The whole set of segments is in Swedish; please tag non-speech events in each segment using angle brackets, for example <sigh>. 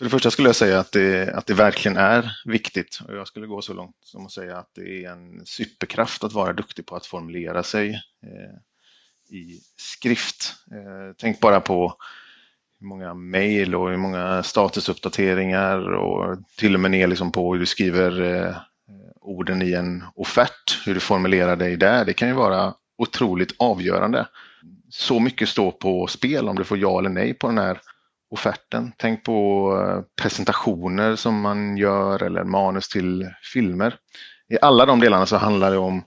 För det första skulle jag säga att det, att det verkligen är viktigt och jag skulle gå så långt som att säga att det är en superkraft att vara duktig på att formulera sig eh, i skrift. Eh, tänk bara på hur många mejl och hur många statusuppdateringar och till och med ner liksom på hur du skriver eh, orden i en offert, hur du formulerar dig där. Det kan ju vara otroligt avgörande. Så mycket står på spel om du får ja eller nej på den här offerten. Tänk på eh, presentationer som man gör eller manus till filmer. I alla de delarna så handlar det om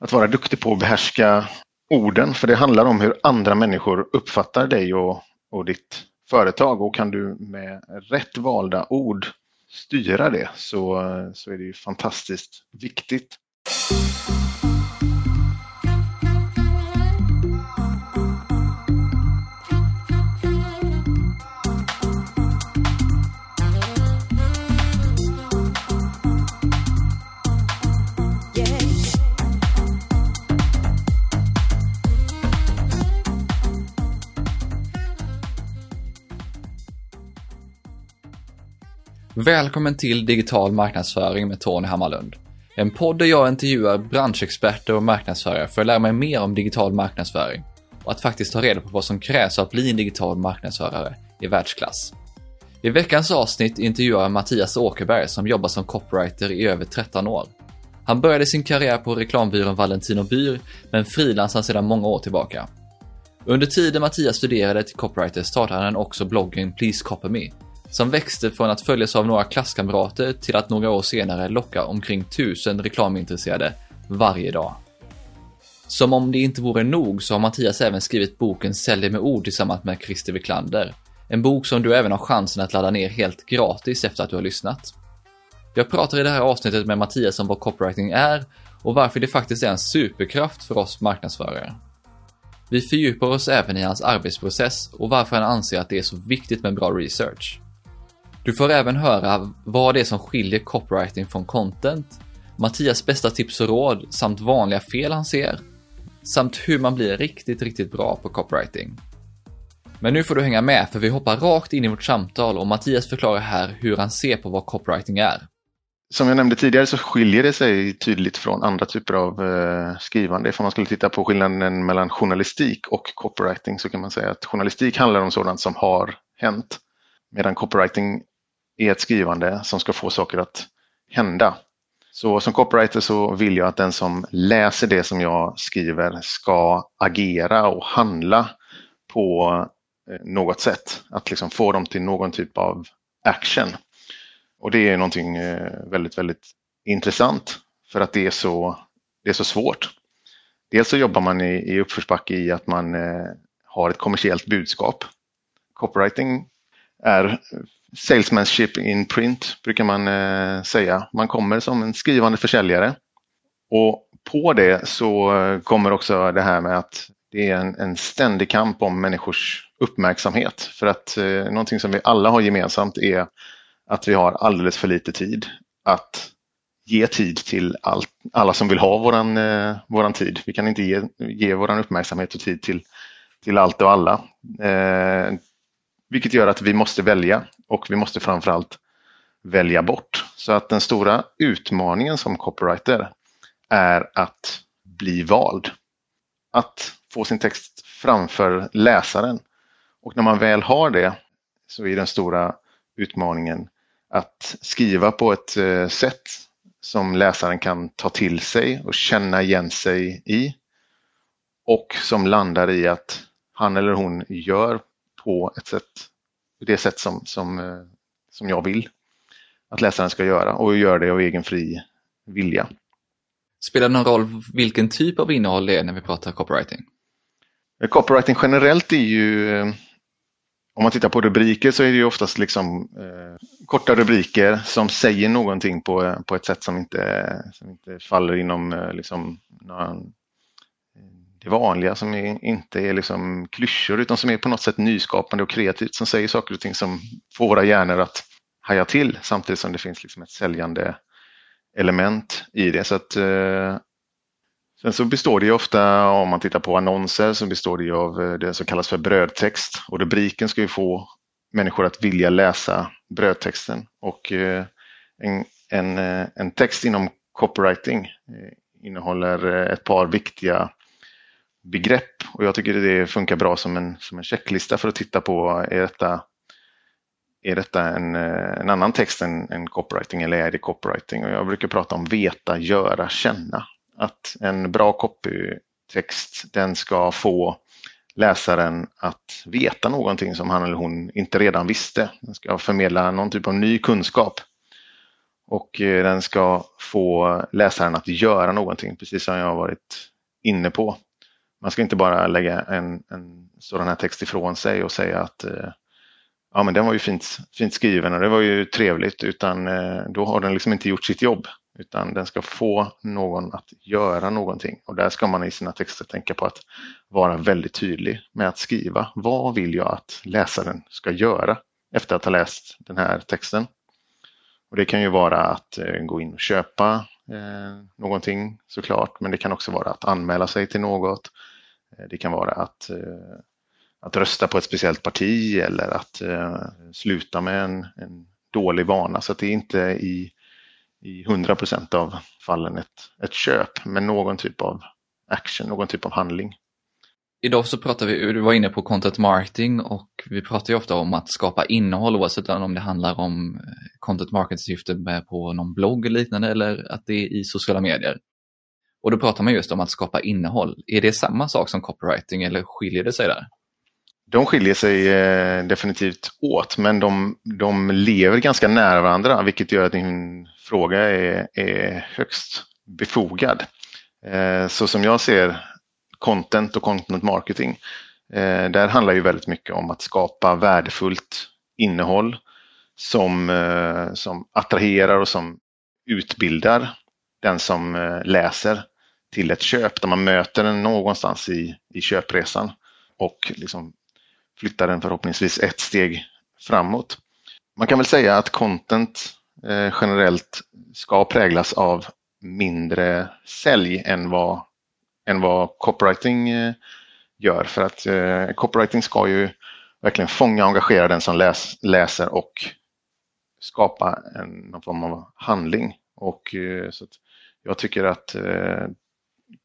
att vara duktig på att behärska orden, för det handlar om hur andra människor uppfattar dig och, och ditt företag och kan du med rätt valda ord styra det så, eh, så är det ju fantastiskt viktigt. Välkommen till Digital marknadsföring med Tony Hammarlund. En podd där jag intervjuar branschexperter och marknadsförare för att lära mig mer om digital marknadsföring och att faktiskt ta reda på vad som krävs för att bli en digital marknadsförare i världsklass. I veckans avsnitt intervjuar jag Mattias Åkerberg som jobbar som copywriter i över 13 år. Han började sin karriär på reklambyrån Valentino Byr, men frilansar sedan många år tillbaka. Under tiden Mattias studerade till copywriter startade han också bloggen Please Copy Me som växte från att följas av några klasskamrater till att några år senare locka omkring tusen reklamintresserade varje dag. Som om det inte vore nog så har Mattias även skrivit boken Sälj med ord tillsammans med Christer Wiklander. En bok som du även har chansen att ladda ner helt gratis efter att du har lyssnat. Jag pratar i det här avsnittet med Mattias om vad copywriting är och varför det faktiskt är en superkraft för oss marknadsförare. Vi fördjupar oss även i hans arbetsprocess och varför han anser att det är så viktigt med bra research. Du får även höra vad det är som skiljer copywriting från content, Mattias bästa tips och råd samt vanliga fel han ser, samt hur man blir riktigt, riktigt bra på copywriting. Men nu får du hänga med för vi hoppar rakt in i vårt samtal och Mattias förklarar här hur han ser på vad copywriting är. Som jag nämnde tidigare så skiljer det sig tydligt från andra typer av eh, skrivande. Om man skulle titta på skillnaden mellan journalistik och copywriting så kan man säga att journalistik handlar om sådant som har hänt. Medan copywriting är ett skrivande som ska få saker att hända. Så som copywriter så vill jag att den som läser det som jag skriver ska agera och handla på eh, något sätt. Att liksom få dem till någon typ av action. Och det är någonting eh, väldigt, väldigt intressant för att det är så, det är så svårt. Dels så jobbar man i, i uppförsbacke i att man eh, har ett kommersiellt budskap. Copywriting är salesmanship in print brukar man eh, säga. Man kommer som en skrivande försäljare. Och på det så eh, kommer också det här med att det är en, en ständig kamp om människors uppmärksamhet. För att eh, någonting som vi alla har gemensamt är att vi har alldeles för lite tid att ge tid till all, alla som vill ha våran, eh, våran tid. Vi kan inte ge, ge våran uppmärksamhet och tid till, till allt och alla. Eh, vilket gör att vi måste välja och vi måste framförallt välja bort. Så att den stora utmaningen som copywriter är att bli vald. Att få sin text framför läsaren. Och när man väl har det så är den stora utmaningen att skriva på ett eh, sätt som läsaren kan ta till sig och känna igen sig i. Och som landar i att han eller hon gör på ett sätt, det sätt som, som, eh, som jag vill att läsaren ska göra och gör det av egen fri vilja. Spelar det någon roll vilken typ av innehåll det är när vi pratar copywriting? Eh, copywriting generellt är ju, eh, om man tittar på rubriker så är det ju oftast liksom eh, korta rubriker som säger någonting på, på ett sätt som inte, som inte faller inom liksom, någon det vanliga som är, inte är liksom klyschor utan som är på något sätt nyskapande och kreativt som säger saker och ting som får våra hjärnor att haja till samtidigt som det finns liksom ett säljande element i det. Så att, eh, sen så består det ju ofta, om man tittar på annonser, så består det ju av eh, det som kallas för brödtext och rubriken ska ju få människor att vilja läsa brödtexten. Och eh, en, en, eh, en text inom copywriting innehåller ett par viktiga begrepp och jag tycker det funkar bra som en, som en checklista för att titta på är detta, är detta en, en annan text än, än copywriting eller är det copywriting? Och jag brukar prata om veta, göra, känna. Att en bra copytext den ska få läsaren att veta någonting som han eller hon inte redan visste. Den ska förmedla någon typ av ny kunskap. Och eh, den ska få läsaren att göra någonting, precis som jag har varit inne på. Man ska inte bara lägga en, en sådan här text ifrån sig och säga att eh, ja men den var ju fint, fint skriven och det var ju trevligt utan eh, då har den liksom inte gjort sitt jobb. Utan den ska få någon att göra någonting och där ska man i sina texter tänka på att vara väldigt tydlig med att skriva. Vad vill jag att läsaren ska göra efter att ha läst den här texten? Och Det kan ju vara att eh, gå in och köpa eh, någonting såklart, men det kan också vara att anmäla sig till något. Eh, det kan vara att, eh, att rösta på ett speciellt parti eller att eh, sluta med en, en dålig vana. Så att det är inte i, i 100 procent av fallen ett, ett köp, men någon typ av action, någon typ av handling. Idag så pratar vi, du var inne på content marketing och vi pratar ju ofta om att skapa innehåll oavsett om det handlar om content marketing-syfte på någon blogg eller liknande eller att det är i sociala medier. Och då pratar man just om att skapa innehåll. Är det samma sak som copywriting eller skiljer det sig där? De skiljer sig eh, definitivt åt men de, de lever ganska nära varandra vilket gör att din fråga är, är högst befogad. Eh, så som jag ser content och content marketing, eh, där handlar ju väldigt mycket om att skapa värdefullt innehåll som, som attraherar och som utbildar den som läser till ett köp där man möter den någonstans i, i köpresan och liksom flyttar den förhoppningsvis ett steg framåt. Man kan väl säga att content eh, generellt ska präglas av mindre sälj än vad, än vad copywriting eh, gör. För att eh, copywriting ska ju verkligen fånga och engagera den som läs, läser och skapa en, någon form av handling. Och, eh, så jag tycker att eh,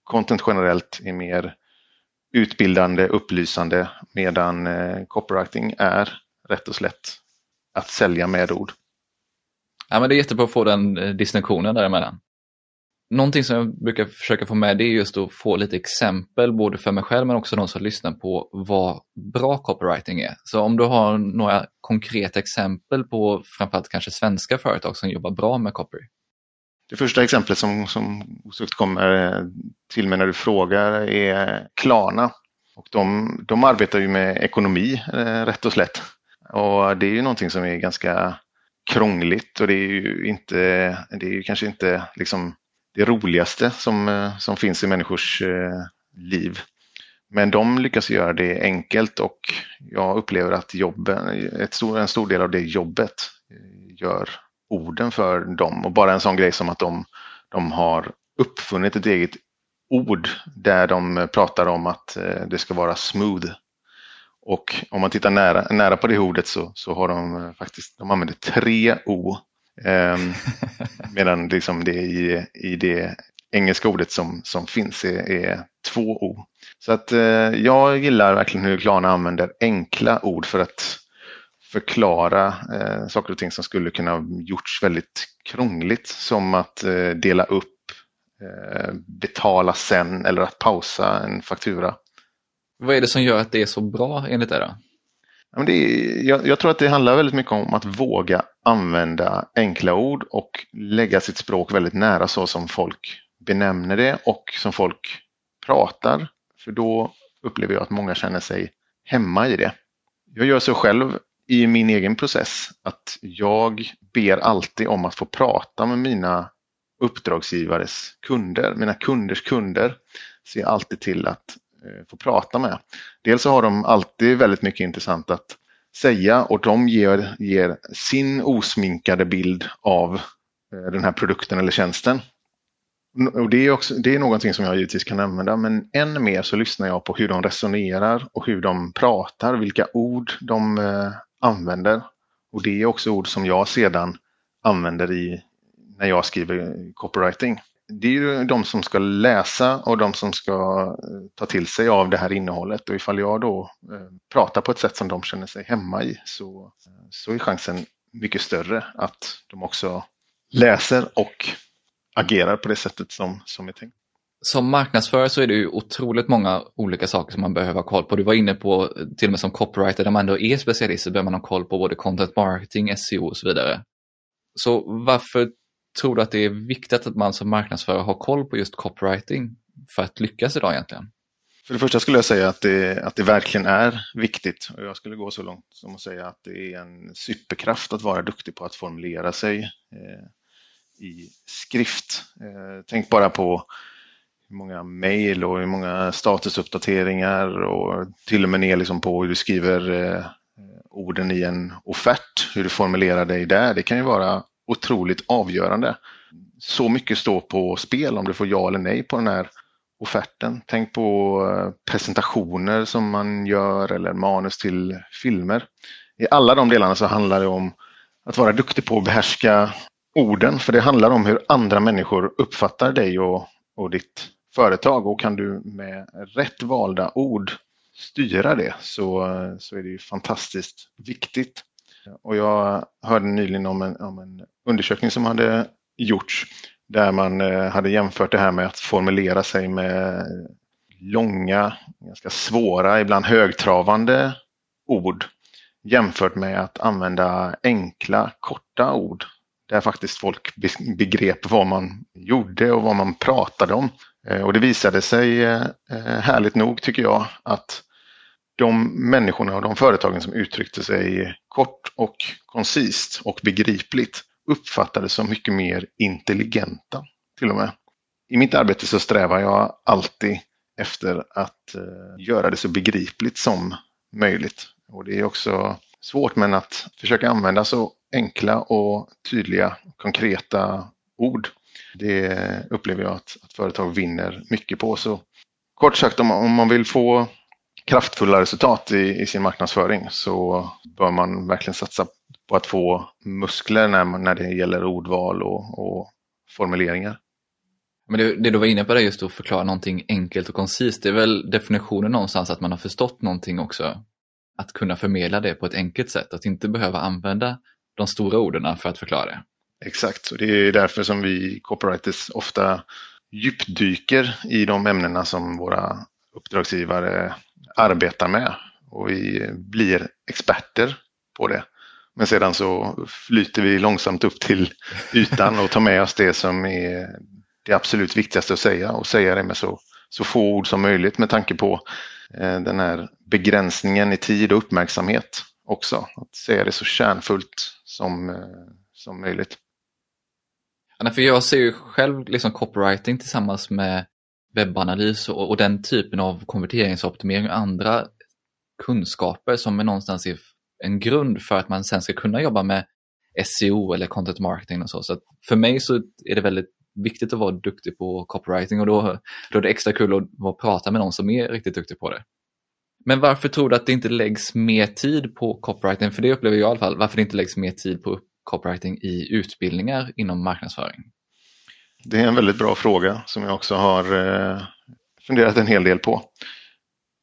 content generellt är mer utbildande, upplysande medan eh, copywriting är rätt och slätt att sälja med ord. Ja, men det är jättebra att få den eh, distinktionen däremellan. Någonting som jag brukar försöka få med det är just att få lite exempel både för mig själv men också de som lyssnar på vad bra copywriting är. Så om du har några konkreta exempel på framförallt kanske svenska företag som jobbar bra med copy? Det första exemplet som, som osökt kommer eh, till mig när du frågar är Klarna. Och de, de arbetar ju med ekonomi eh, rätt och slätt. Och det är ju någonting som är ganska krångligt och det är ju, inte, det är ju kanske inte liksom det roligaste som, eh, som finns i människors eh, liv. Men de lyckas göra det enkelt och jag upplever att jobben, ett stor, en stor del av det jobbet eh, gör orden för dem. Och bara en sån grej som att de, de har uppfunnit ett eget ord där de pratar om att eh, det ska vara smooth. Och om man tittar nära, nära på det ordet så, så har de eh, faktiskt, de använder tre O. Eh, <laughs> medan liksom det i, i det engelska ordet som, som finns är, är två O. Så att eh, jag gillar verkligen hur Klarna använder enkla ord för att förklara eh, saker och ting som skulle kunna gjorts väldigt krångligt som att eh, dela upp, eh, betala sen eller att pausa en faktura. Vad är det som gör att det är så bra enligt dig? Ja, det är, jag, jag, tror att det handlar väldigt mycket om att våga använda enkla ord och lägga sitt språk väldigt nära så som folk benämner det och som folk pratar. För då upplever jag att många känner sig hemma i det. Jag gör så själv i min egen process att jag ber alltid om att få prata med mina uppdragsgivares kunder. Mina kunders kunder ser jag alltid till att eh, få prata med. Dels så har de alltid väldigt mycket intressant att säga och de ger, ger sin osminkade bild av eh, den här produkten eller tjänsten. Och det, är också, det är någonting som jag givetvis kan använda men än mer så lyssnar jag på hur de resonerar och hur de pratar, vilka ord de eh, använder. Och det är också ord som jag sedan använder i när jag skriver copywriting. Det är ju de som ska läsa och de som ska eh, ta till sig av det här innehållet och ifall jag då eh, pratar på ett sätt som de känner sig hemma i så, så är chansen mycket större att de också läser och agerar på det sättet som, som är tänkt. Som marknadsförare så är det ju otroligt många olika saker som man behöver ha koll på. Du var inne på till och med som copywriter där man ändå är specialist så behöver man ha koll på både content marketing, SEO och så vidare. Så varför tror du att det är viktigt att man som marknadsförare har koll på just copywriting för att lyckas idag egentligen? För det första skulle jag säga att det, att det verkligen är viktigt och jag skulle gå så långt som att säga att det är en superkraft att vara duktig på att formulera sig eh, i skrift. Eh, tänk bara på hur många mejl och hur många statusuppdateringar och till och med ner liksom på hur du skriver eh, orden i en offert, hur du formulerar dig där. Det kan ju vara otroligt avgörande. Så mycket står på spel om du får ja eller nej på den här offerten. Tänk på eh, presentationer som man gör eller manus till filmer. I alla de delarna så handlar det om att vara duktig på att behärska orden, för det handlar om hur andra människor uppfattar dig och, och ditt företag och kan du med rätt valda ord styra det så, så är det ju fantastiskt viktigt. Och jag hörde nyligen om en, om en undersökning som hade gjorts där man eh, hade jämfört det här med att formulera sig med långa, ganska svåra, ibland högtravande ord jämfört med att använda enkla, korta ord där faktiskt folk begrep vad man gjorde och vad man pratade om. Eh, och det visade sig eh, eh, härligt nog tycker jag att de människorna och de företagen som uttryckte sig kort och koncist och begripligt uppfattades som mycket mer intelligenta till och med. I mitt arbete så strävar jag alltid efter att göra det så begripligt som möjligt. Och det är också svårt men att försöka använda så enkla och tydliga konkreta ord. Det upplever jag att, att företag vinner mycket på. Så kort sagt om, om man vill få kraftfulla resultat i, i, sin marknadsföring så bör man verkligen satsa på att få muskler när, när det gäller ordval och, och formuleringar. Men det, det, du var inne på det just att förklara någonting enkelt och koncist, det är väl definitionen någonstans att man har förstått någonting också. Att kunna förmedla det på ett enkelt sätt, att inte behöva använda de stora orden för att förklara det. Exakt, och det är därför som vi copywriters ofta djupdyker i de ämnena som våra uppdragsgivare arbetar med och vi blir experter på det. Men sedan så flyter vi långsamt upp till ytan och tar med oss det som är det absolut viktigaste att säga och säga det med så, så få ord som möjligt med tanke på eh, den här begränsningen i tid och uppmärksamhet också. Att säga det så kärnfullt som, eh, som möjligt. Ja, för jag ser ju själv liksom copywriting tillsammans med webbanalys och, och den typen av konverteringsoptimering och andra kunskaper som är någonstans är en grund för att man sen ska kunna jobba med SEO eller content marketing och så. Så för mig så är det väldigt viktigt att vara duktig på copywriting och då, då är det extra kul att att prata med någon som är riktigt duktig på det. Men varför tror du att det inte läggs mer tid på copywriting? För det upplever jag i alla fall. Varför det inte läggs mer tid på copywriting i utbildningar inom marknadsföring? Det är en väldigt bra fråga som jag också har eh, funderat en hel del på.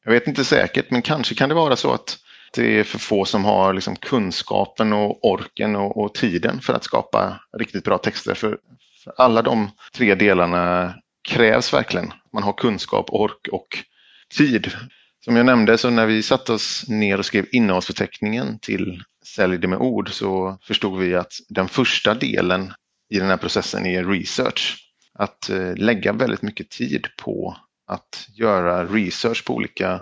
Jag vet inte säkert, men kanske kan det vara så att det är för få som har liksom kunskapen och orken och, och tiden för att skapa riktigt bra texter. För, för, alla de tre delarna krävs verkligen. Man har kunskap, ork och tid. Som jag nämnde, så när vi satte oss ner och skrev innehållsförteckningen till Sälj det med ord så förstod vi att den första delen i den här processen är research. Att eh, lägga väldigt mycket tid på att göra research på olika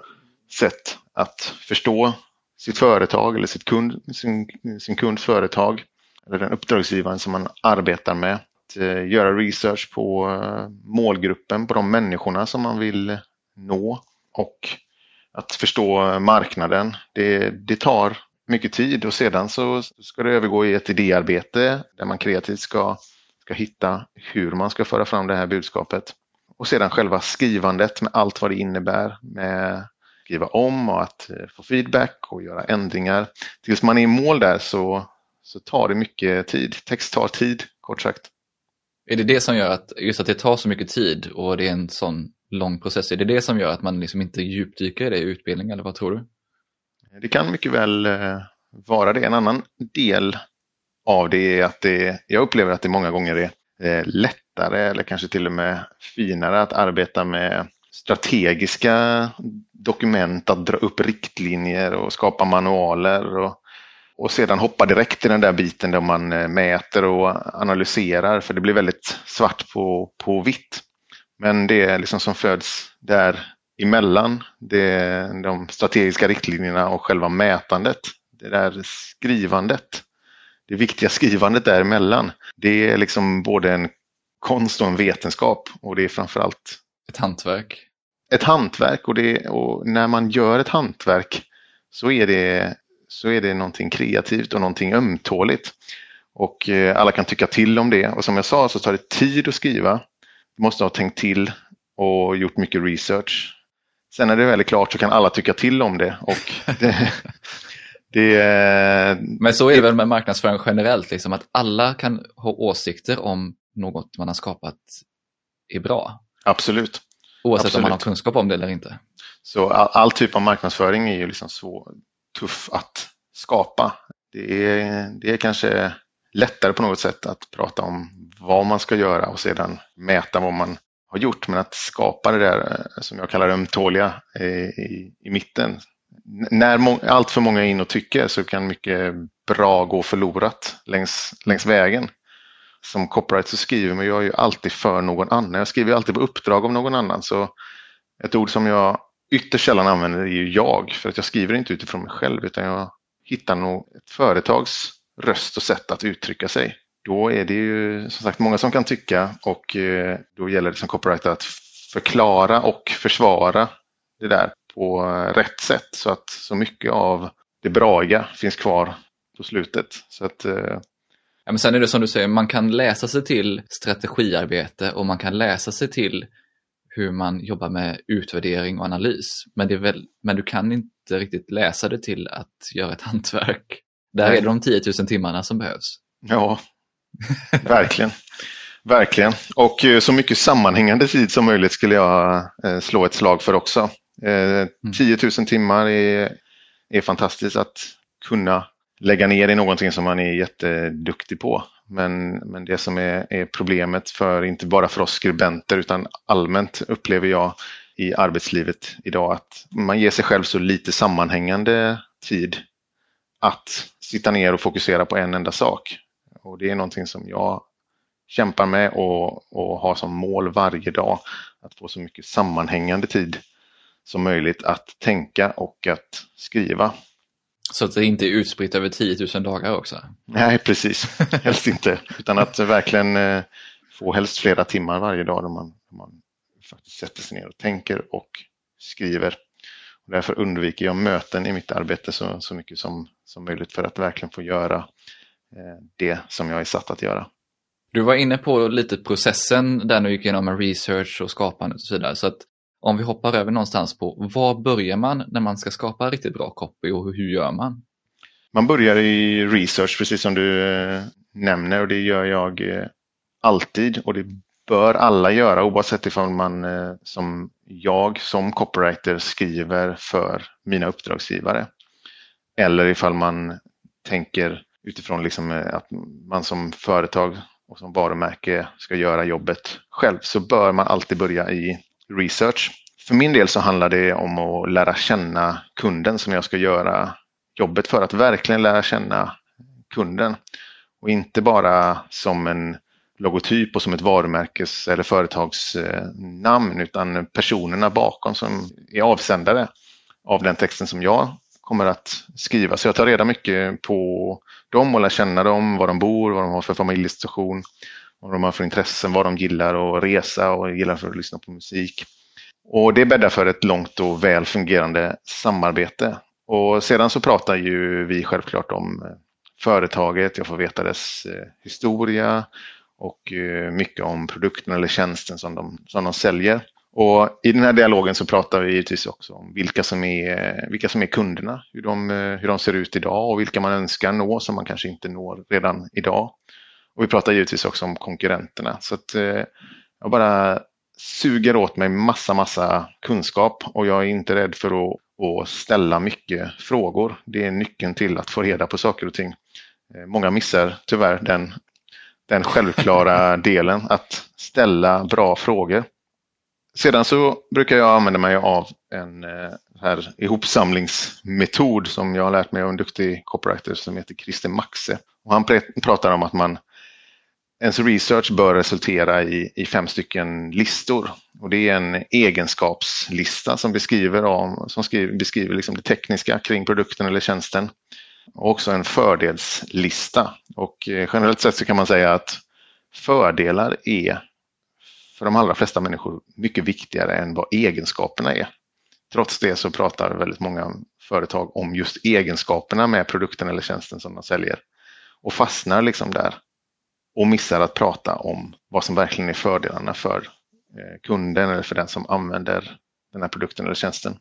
sätt. Att förstå sitt företag eller sitt kund, sin, sin kunds företag eller den uppdragsgivaren som man arbetar med. Att eh, göra research på eh, målgruppen, på de människorna som man vill nå och att förstå marknaden. Det, det tar mycket tid och sedan så ska det övergå i ett idéarbete där man kreativt ska, ska hitta hur man ska föra fram det här budskapet. Och sedan själva skrivandet med allt vad det innebär med skriva om och att eh, få feedback och göra ändringar. Tills man är i mål där så, så tar det mycket tid. Text tar tid, kort sagt. Är det det som gör att, just att det tar så mycket tid och det är en sån lång process, är det det som gör att man liksom inte djupdyker i det i utbildning eller vad tror du? Det kan mycket väl eh, vara det. En annan del av det är att det, jag upplever att det många gånger är eh, lättare eller kanske till och med finare att arbeta med strategiska dokument, att dra upp riktlinjer och skapa manualer och, och sedan hoppa direkt till den där biten där man eh, mäter och analyserar för det blir väldigt svart på, på vitt. Men det är liksom som föds där emellan, det, de strategiska riktlinjerna och själva mätandet, det där skrivandet, det viktiga skrivandet däremellan, det är liksom både en konst och en vetenskap och det är framförallt ett hantverk. Ett hantverk och, det, och när man gör ett hantverk så är, det, så är det någonting kreativt och någonting ömtåligt. Och eh, alla kan tycka till om det och som jag sa så tar det tid att skriva. Du måste ha tänkt till och gjort mycket research. Sen när det väl är klart så kan alla tycka till om det. Och <laughs> det, det Men så är det väl med marknadsföring generellt, liksom, att alla kan ha åsikter om något man har skapat är bra. Absolut. Oavsett Absolut. om man har kunskap om det eller inte. Så all, all typ av marknadsföring är ju liksom så tuff att skapa. Det är, det är kanske lättare på något sätt att prata om vad man ska göra och sedan mäta vad man har gjort. Men att skapa det där eh, som jag kallar ömtåliga eh, i, i mitten. När må, allt för många är in och tycker så kan mycket bra gå förlorat längs, längs vägen. Som copyright så skriver man, jag ju alltid för någon annan. Jag skriver alltid på uppdrag av någon annan. Så ett ord som jag ytterst sällan använder är ju jag. För att jag skriver inte utifrån mig själv utan jag hittar nog ett företags röst och sätt att uttrycka sig. Då är det ju som sagt många som kan tycka och eh, då gäller det som copywriter att förklara och försvara det där på rätt sätt så att så mycket av det braiga finns kvar på slutet. Så att, eh, Ja, men sen är det som du säger, man kan läsa sig till strategiarbete och man kan läsa sig till hur man jobbar med utvärdering och analys. Men, det är väl, men du kan inte riktigt läsa det till att göra ett <laughs> hantverk. Där Nej. är det de 10 000 timmarna som behövs. Ja, <laughs> verkligen. Verkligen. Och eh, så mycket sammanhängande tid som möjligt skulle jag eh, slå ett slag för också. Eh, 10 000 timmar är, är fantastiskt att kunna lägga ner i någonting som man är jätteduktig på. Men, men det som är, är problemet för, inte bara för oss skribenter utan allmänt upplever jag i arbetslivet idag att man ger sig själv så lite sammanhängande tid att sitta ner och fokusera på en enda sak. Och det är någonting som jag kämpar med och, och har som mål varje dag. Att få så mycket sammanhängande tid som möjligt att tänka och att skriva. Så att det inte är utspritt över 10 000 dagar också. Nej, precis. Helst inte. Utan att verkligen eh, få helst flera timmar varje dag då man, då man faktiskt sätter sig ner och tänker och skriver. Och därför undviker jag möten i mitt arbete så, så mycket som, som möjligt för att verkligen få göra det som jag är satt att göra. Du var inne på lite processen där du gick igenom med research och skapandet och så vidare. Så att om vi hoppar över någonstans på var börjar man när man ska skapa riktigt bra copy och hur gör man? Man börjar i research precis som du eh, nämner och det gör jag eh, alltid och det bör alla göra oavsett ifall man eh, som jag som copywriter skriver för mina uppdragsgivare. Eller ifall man tänker utifrån liksom eh, att man som företag och som varumärke ska göra jobbet själv så bör man alltid börja i research. För min del så handlar det om att lära känna kunden som jag ska göra jobbet för. Att verkligen lära känna kunden. Och inte bara som en logotyp och som ett varumärkes eller företagsnamn utan personerna bakom som är avsändare av den texten som jag kommer att skriva. Så jag tar reda mycket på dem och lär känna dem, var de bor, vad de har för familjesituation, vad de har för intressen, vad de gillar att resa och gillar för att lyssna på musik. Och det bäddar för ett långt och väl fungerande samarbete. Och sedan så pratar ju vi självklart om eh, företaget, jag får veta dess eh, historia och eh, mycket om produkten eller tjänsten som de, som de säljer. Och I den här dialogen så pratar vi givetvis också om vilka som är, vilka som är kunderna, hur de, eh, hur de ser ut idag och vilka man önskar nå som man kanske inte når redan idag. Och Vi pratar givetvis också om konkurrenterna. Så att, eh, jag bara suger åt mig massa, massa kunskap och jag är inte rädd för att, att ställa mycket frågor. Det är nyckeln till att få reda på saker och ting. Eh, många missar tyvärr den, den självklara <laughs> delen att ställa bra frågor. Sedan så brukar jag använda mig av en eh, här ihopsamlingsmetod som jag har lärt mig av en duktig copywriter som heter Christer Maxe. Och han pratar om att man ens research bör resultera i, i fem stycken listor. Och det är en egenskapslista som beskriver, om, som skriver, beskriver liksom det tekniska kring produkten eller tjänsten. Och också en fördelslista. Och eh, generellt sett så kan man säga att fördelar är för de allra flesta människor mycket viktigare än vad egenskaperna är. Trots det så pratar väldigt många företag om just egenskaperna med produkten eller tjänsten som de säljer och fastnar liksom där och missar att prata om vad som verkligen är fördelarna för eh, kunden eller för den som använder den här produkten eller tjänsten.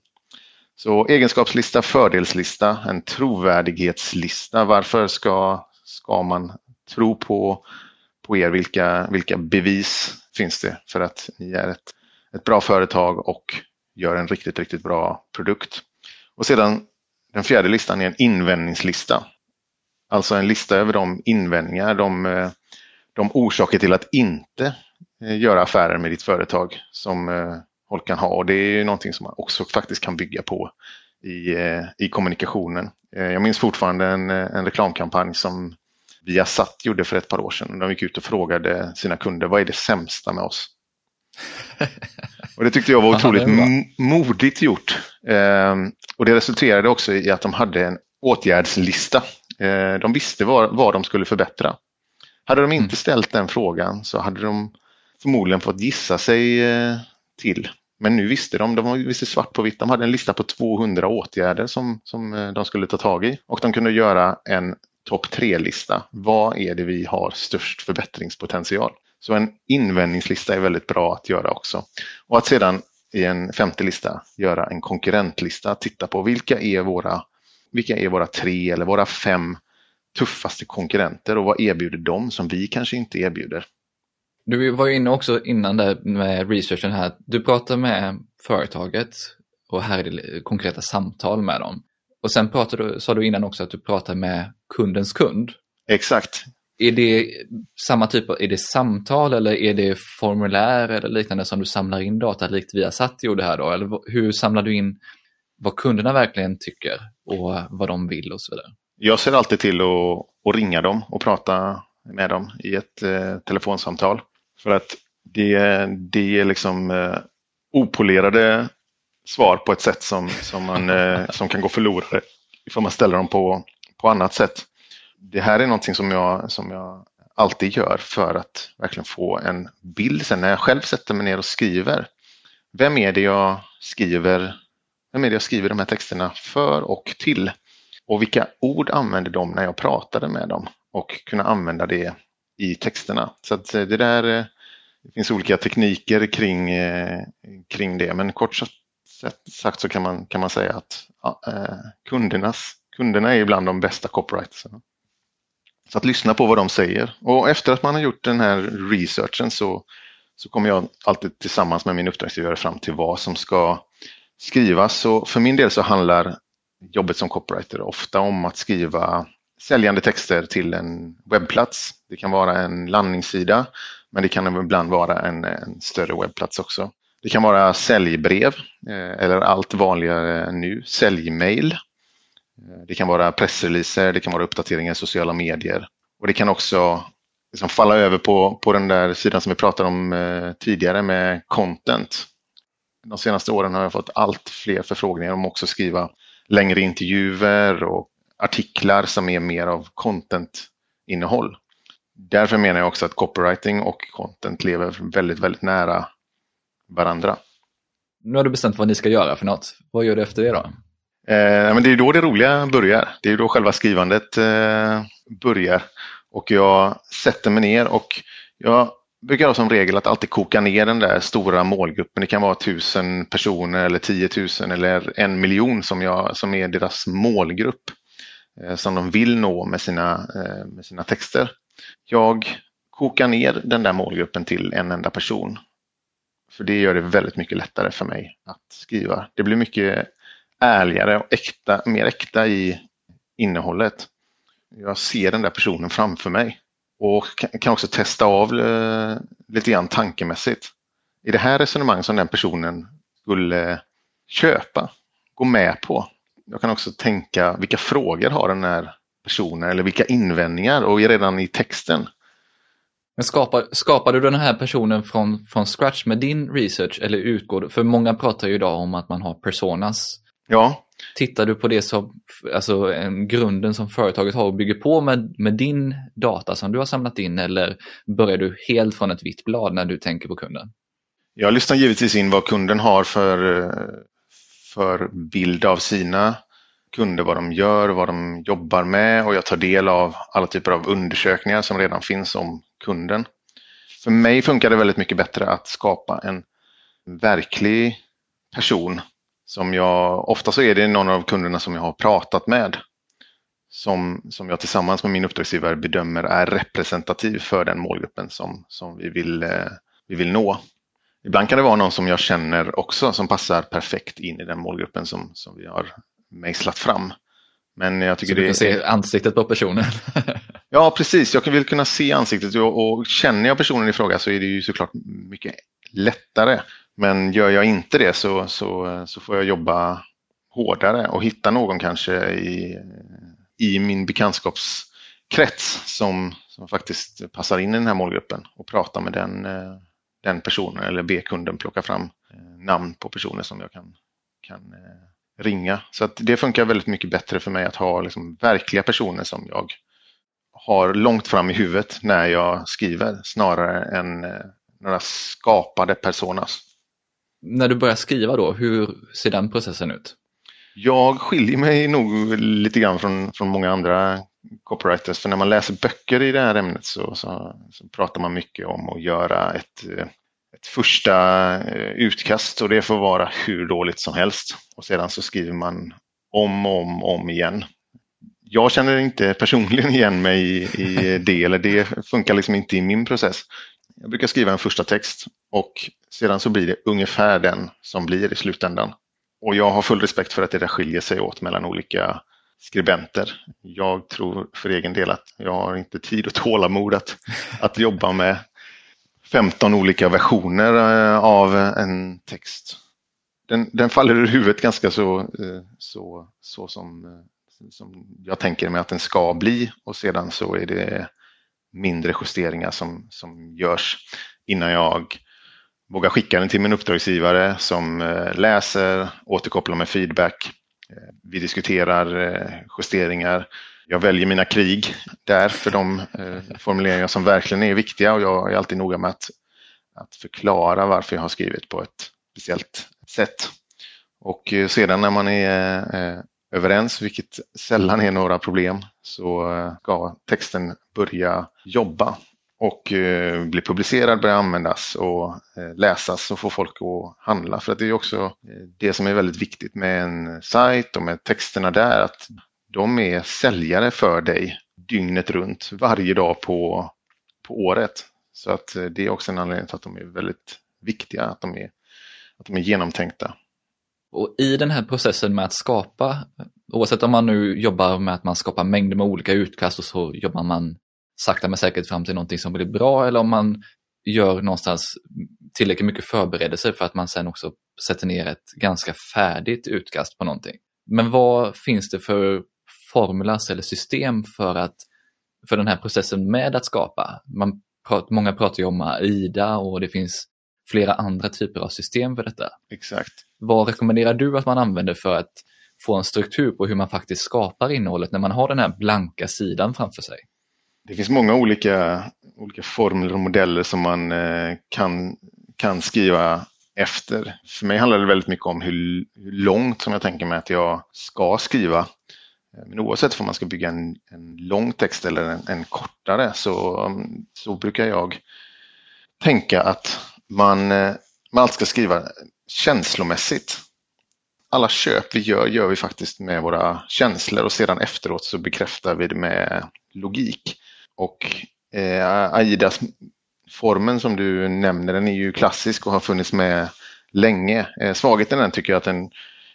Så egenskapslista, fördelslista, en trovärdighetslista. Varför ska, ska man tro på, på er? Vilka, vilka bevis finns det för att ni är ett, ett bra företag och gör en riktigt, riktigt bra produkt? Och sedan den fjärde listan är en invändningslista. Alltså en lista över de invändningar, de eh, de orsaker till att inte eh, göra affärer med ditt företag som eh, folk kan ha. Och det är ju någonting som man också faktiskt kan bygga på i, i kommunikationen. Jag minns fortfarande en, en reklamkampanj som Viasat gjorde för ett par år sedan. De gick ut och frågade sina kunder vad är det sämsta med oss? <laughs> och Det tyckte jag var otroligt modigt gjort. Och Det resulterade också i att de hade en åtgärdslista. De visste vad, vad de skulle förbättra. Hade de inte mm. ställt den frågan så hade de förmodligen fått gissa sig eh, till. Men nu visste de, de visste svart på vitt, de hade en lista på 200 åtgärder som, som eh, de skulle ta tag i och de kunde göra en topp tre-lista. Vad är det vi har störst förbättringspotential? Så en invändningslista är väldigt bra att göra också. Och att sedan i en femte lista göra en konkurrentlista, titta på vilka är våra, vilka är våra tre eller våra fem tuffaste konkurrenter och vad erbjuder de som vi kanske inte erbjuder? Du var ju inne också innan där med researchen här. Du pratar med företaget och här är det konkreta samtal med dem. Och sen pratade du, sa du innan också att du pratar med kundens kund. Exakt. Är det samma typ av, är det samtal eller är det formulär eller liknande som du samlar in data likt Viasat gjorde här då? Eller hur samlar du in vad kunderna verkligen tycker och vad de vill och så vidare? Jag ser alltid till att, att ringa dem och prata med dem i ett eh, telefonsamtal. För att det, det är liksom eh, opolerade svar på ett sätt som, som, man, eh, som kan gå förlorade ifall man ställer dem på, på annat sätt. Det här är någonting som jag, som jag alltid gör för att verkligen få en bild sen när jag själv sätter mig ner och skriver. Vem är det jag skriver, vem är det jag skriver de här texterna för och till? Och vilka ord använde de när jag pratade med dem och kunna använda det i texterna. Så att eh, det där eh, det finns olika tekniker kring, eh, kring det men kort sagt så kan man, kan man säga att ja, kundernas, kunderna är ibland de bästa copywritersarna. Så att lyssna på vad de säger och efter att man har gjort den här researchen så, så kommer jag alltid tillsammans med min uppdragsgivare fram till vad som ska skrivas. Så för min del så handlar jobbet som copywriter ofta om att skriva säljande texter till en webbplats. Det kan vara en landningssida, men det kan ibland vara en, en större webbplats också. Det kan vara säljbrev eh, eller allt vanligare nu, säljmail. Eh, det kan vara pressreleaser, det kan vara uppdateringar i sociala medier och det kan också liksom falla över på, på den där sidan som vi pratade om eh, tidigare med content. De senaste åren har jag fått allt fler förfrågningar om också skriva längre intervjuer och artiklar som är mer av content-innehåll. Därför menar jag också att copywriting och content lever väldigt, väldigt nära varandra. Nu har du bestämt vad ni ska göra för något. Vad gör du efter det då? Eh, men det är då det roliga börjar. Det är då själva skrivandet eh, börjar. Och jag sätter mig ner och jag brukar ha som regel att alltid koka ner den där stora målgruppen. Det kan vara tusen personer eller tiotusen eller en miljon som, jag, som är deras målgrupp eh, som de vill nå med sina, eh, med sina texter. Jag kokar ner den där målgruppen till en enda person. För det gör det väldigt mycket lättare för mig att skriva. Det blir mycket ärligare och äkta, mer äkta i innehållet. Jag ser den där personen framför mig och kan också testa av eh, lite grann tankemässigt. I det här resonemanget som den personen skulle köpa, gå med på. Jag kan också tänka vilka frågor har den här personen eller vilka invändningar och redan i texten. Men skapar, skapar du den här personen från, från scratch med din research eller utgår du? För många pratar ju idag om att man har personas. Ja, Tittar du på det som, alltså en grunden som företaget har och bygger på med, med din data som du har samlat in eller börjar du helt från ett vitt blad när du tänker på kunden? Jag lyssnar givetvis in vad kunden har för, för bild av sina kunder, vad de gör, vad de jobbar med och jag tar del av alla typer av undersökningar som redan finns om kunden. För mig funkar det väldigt mycket bättre att skapa en verklig person som jag, ofta så är det någon av kunderna som jag har pratat med som, som jag tillsammans med min uppdragsgivare bedömer är representativ för den målgruppen som, som vi, vill, eh, vi vill nå. Ibland kan det vara någon som jag känner också som passar perfekt in i den målgruppen som, som vi har mejslat fram. Men jag tycker så du kan det... se ansiktet på personen? <laughs> ja, precis. Jag vill kunna se ansiktet och, och känner jag personen i fråga så är det ju såklart mycket lättare. Men gör jag inte det så, så, så får jag jobba hårdare och hitta någon kanske i, i min bekantskapskrets som, som faktiskt passar in i den här målgruppen och prata med den, eh, den personen eller be kunden plocka fram eh, namn på personer som jag kan, kan eh, ringa. Så att det funkar väldigt mycket bättre för mig att ha liksom verkliga personer som jag har långt fram i huvudet när jag skriver snarare än några skapade personas när du börjar skriva då, hur ser den processen ut? Jag skiljer mig nog lite grann från, från många andra copywriters, för när man läser böcker i det här ämnet så, så, så pratar man mycket om att göra ett, ett första eh, utkast och det får vara hur dåligt som helst. Och sedan så skriver man om och om, om igen. Jag känner inte personligen igen mig i, i det, eller det funkar liksom inte i min process. Jag brukar skriva en första text och sedan så blir det ungefär den som blir i slutändan. Och jag har full respekt för att det där skiljer sig åt mellan olika skribenter. Jag tror för egen del att jag har inte tid och tålamod att, att jobba med 15 olika versioner eh, av en text. Den, den faller ur huvudet ganska så, eh, så, så som, eh, som jag tänker mig att den ska bli och sedan så är det mindre justeringar som, som görs innan jag vågar skicka den till min uppdragsgivare som eh, läser, återkopplar med feedback. Eh, vi diskuterar eh, justeringar. Jag väljer mina krig där för de formuleringar som verkligen är viktiga och jag är alltid noga med att, att förklara varför jag har skrivit på ett speciellt sätt. Och sedan när man är överens, vilket sällan är några problem, så eh, ska texten börja jobba och eh, bli publicerad, börja användas och eh, läsas och få folk att handla. För att det är också eh, det som är väldigt viktigt med en sajt och med texterna där, att de är säljare för dig dygnet runt, varje dag på, på året. Så att eh, det är också en anledning till att de är väldigt viktiga, att de är, att de är genomtänkta. Och i den här processen med att skapa, oavsett om man nu jobbar med att man skapar mängder med olika utkast och så jobbar man sakta men säkert fram till någonting som blir bra eller om man gör någonstans tillräckligt mycket förberedelser för att man sen också sätter ner ett ganska färdigt utkast på någonting. Men vad finns det för formulas eller system för, att, för den här processen med att skapa? Man pratar, många pratar ju om AIDA och det finns flera andra typer av system för detta. Exakt. Vad rekommenderar du att man använder för att få en struktur på hur man faktiskt skapar innehållet när man har den här blanka sidan framför sig? Det finns många olika, olika formler och modeller som man eh, kan, kan skriva efter. För mig handlar det väldigt mycket om hur, hur långt som jag tänker mig att jag ska skriva. Eh, men oavsett om man ska bygga en, en lång text eller en, en kortare så, så brukar jag tänka att man, eh, man alltid ska skriva känslomässigt. Alla köp vi gör, gör vi faktiskt med våra känslor och sedan efteråt så bekräftar vi det med logik. Och eh, Aidas formen som du nämner, den är ju klassisk och har funnits med länge. Eh, svagheten den tycker jag att den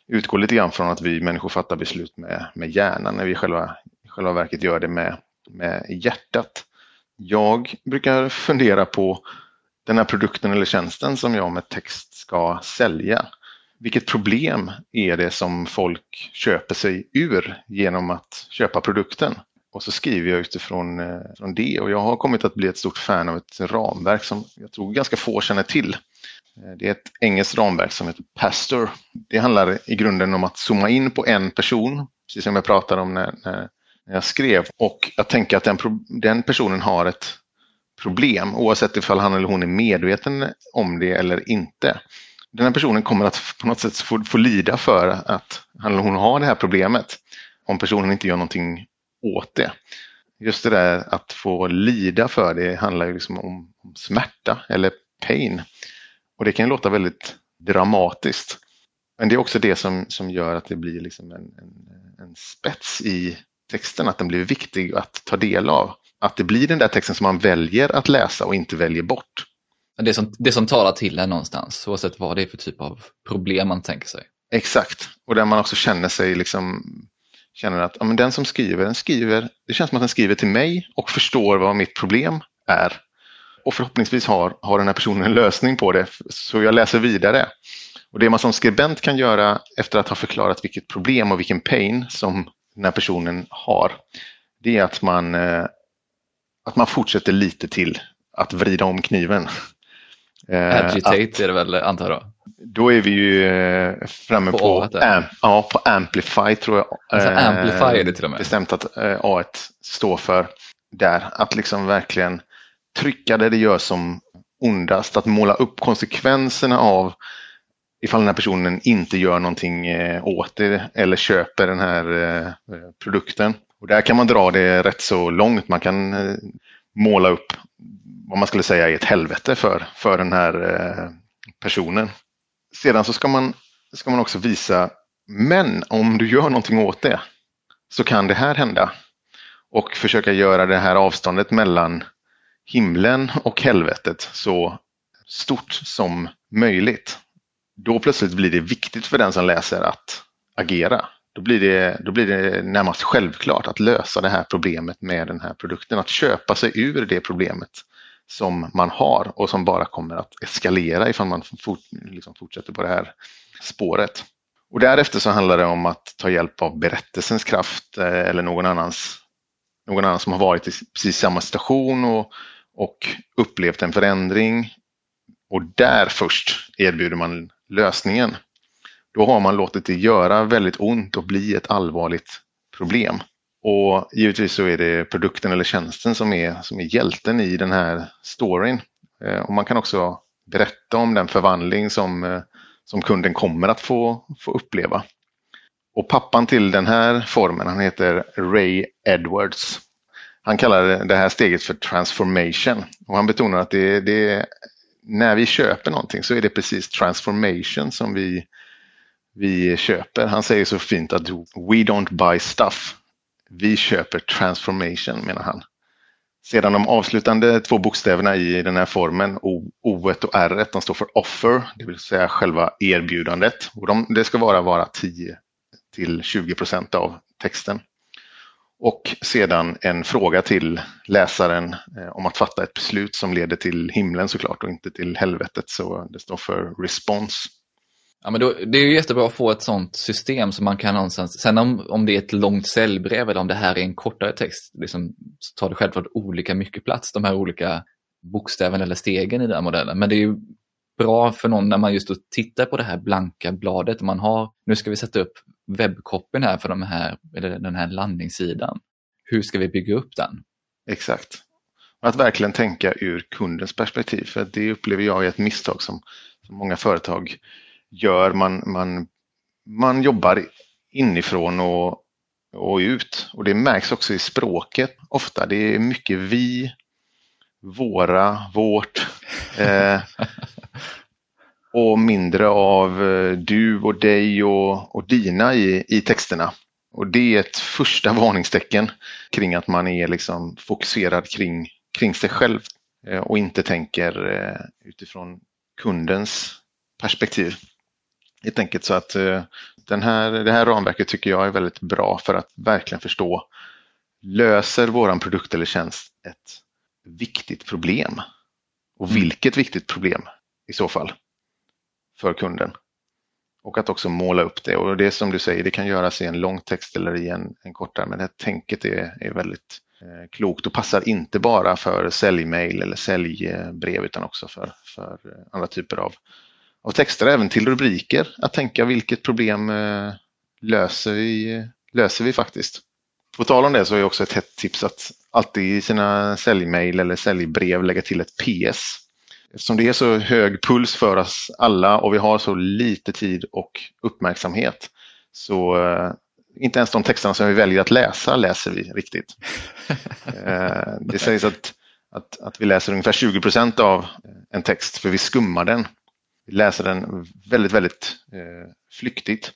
utgår lite grann från att vi människor fattar beslut med, med hjärnan när vi själva, i själva verket gör det med, med hjärtat. Jag brukar fundera på den här produkten eller tjänsten som jag med text ska sälja. Vilket problem är det som folk köper sig ur genom att köpa produkten? Och så skriver jag utifrån eh, från det och jag har kommit att bli ett stort fan av ett ramverk som jag tror ganska få känner till. Eh, det är ett engelskt ramverk som heter Pastor. Det handlar i grunden om att zooma in på en person, precis som jag pratade om när, när jag skrev. Och jag tänker att den, den personen har ett problem oavsett ifall han eller hon är medveten om det eller inte. Den här personen kommer att på något sätt få, få lida för att han eller hon har det här problemet om personen inte gör någonting åt det. Just det där att få lida för det handlar ju liksom om, om smärta eller pain. Och det kan låta väldigt dramatiskt. Men det är också det som, som gör att det blir liksom en, en, en spets i texten, att den blir viktig att ta del av. Att det blir den där texten som man väljer att läsa och inte väljer bort. Det som, det som talar till en någonstans, oavsett vad det är för typ av problem man tänker sig. Exakt, och där man också känner sig liksom känner att ja, men den som skriver, den skriver, det känns som att den skriver till mig och förstår vad mitt problem är. Och förhoppningsvis har, har den här personen en lösning på det, så jag läser vidare. Och det man som skribent kan göra efter att ha förklarat vilket problem och vilken pain som den här personen har, det är att man, eh, att man fortsätter lite till att vrida om kniven. Eh, Agitate att, är det väl, antar jag? Då är vi ju eh, framme på, på, am, ja, på Amplify tror jag. Alltså, amplify är det till och med. Bestämt att A1 står för där. Att liksom verkligen trycka det det gör som ondast. Att måla upp konsekvenserna av ifall den här personen inte gör någonting eh, åt det eller köper den här eh, produkten. Och där kan man dra det rätt så långt. Man kan eh, måla upp vad man skulle säga är ett helvete för, för den här eh, personen. Sedan så ska man, ska man också visa, men om du gör någonting åt det så kan det här hända. Och försöka göra det här avståndet mellan himlen och helvetet så stort som möjligt då plötsligt blir det viktigt för den som läser att agera. Då blir, det, då blir det närmast självklart att lösa det här problemet med den här produkten. Att köpa sig ur det problemet som man har och som bara kommer att eskalera ifall man fort, liksom fortsätter på det här spåret. Och därefter så handlar det om att ta hjälp av berättelsens kraft eh, eller någon annans, någon annan som har varit i precis samma situation och, och upplevt en förändring. Och där först erbjuder man lösningen. Då har man låtit det göra väldigt ont och bli ett allvarligt problem. Och givetvis så är det produkten eller tjänsten som är, som är hjälten i den här storyn. Eh, och man kan också berätta om den förvandling som, eh, som kunden kommer att få, få uppleva. Och pappan till den här formen, han heter Ray Edwards. Han kallar det här steget för transformation och han betonar att det, det, när vi köper någonting så är det precis transformation som vi, vi köper. Han säger så fint att we don't buy stuff. Vi köper transformation menar han. Sedan de avslutande två bokstäverna i den här formen, O, och R, de står för offer, det vill säga själva erbjudandet. Och de, det ska vara, vara 10 till 20 procent av texten. Och sedan en fråga till läsaren eh, om att fatta ett beslut som leder till himlen såklart och inte till helvetet. Så det står för response. Ja, men då, det är ju jättebra att få ett sånt system som man kan någonstans, sen om, om det är ett långt säljbrev eller om det här är en kortare text, liksom, så tar det självklart olika mycket plats, de här olika bokstäverna eller stegen i den modellen. Men det är ju bra för någon när man just tittar på det här blanka bladet. Man har, nu ska vi sätta upp webbkoppen här för de här, eller den här landningssidan. Hur ska vi bygga upp den? Exakt. Att verkligen tänka ur kundens perspektiv. För det upplever jag är ett misstag som, som många företag gör. Man, man, man jobbar inifrån och, och ut. Och det märks också i språket ofta. Det är mycket vi. våra, vårt. <laughs> Eh, och mindre av eh, du och dig och, och dina i, i texterna. Och det är ett första varningstecken kring att man är liksom fokuserad kring, kring sig själv eh, och inte tänker eh, utifrån kundens perspektiv. Helt enkelt så att den här, det här ramverket tycker jag är väldigt bra för att verkligen förstå löser våran produkt eller tjänst ett viktigt problem? Och mm. vilket viktigt problem i så fall för kunden? Och att också måla upp det. Och det som du säger, det kan göras i en lång text eller i en, en kortare, men det här tänket är, är väldigt eh, klokt och passar inte bara för säljmail eller säljbrev utan också för, för andra typer av, av texter, även till rubriker. Att tänka vilket problem eh, löser, vi, löser vi faktiskt? På tal om det så är också ett hett tips att alltid i sina säljmail eller säljbrev lägga till ett PS. Eftersom det är så hög puls för oss alla och vi har så lite tid och uppmärksamhet så uh, inte ens de texterna som vi väljer att läsa läser vi riktigt. uh, <laughs> det sägs att, att, att vi läser ungefär 20 procent av en text för vi skummar den. Läser den väldigt, väldigt eh, flyktigt.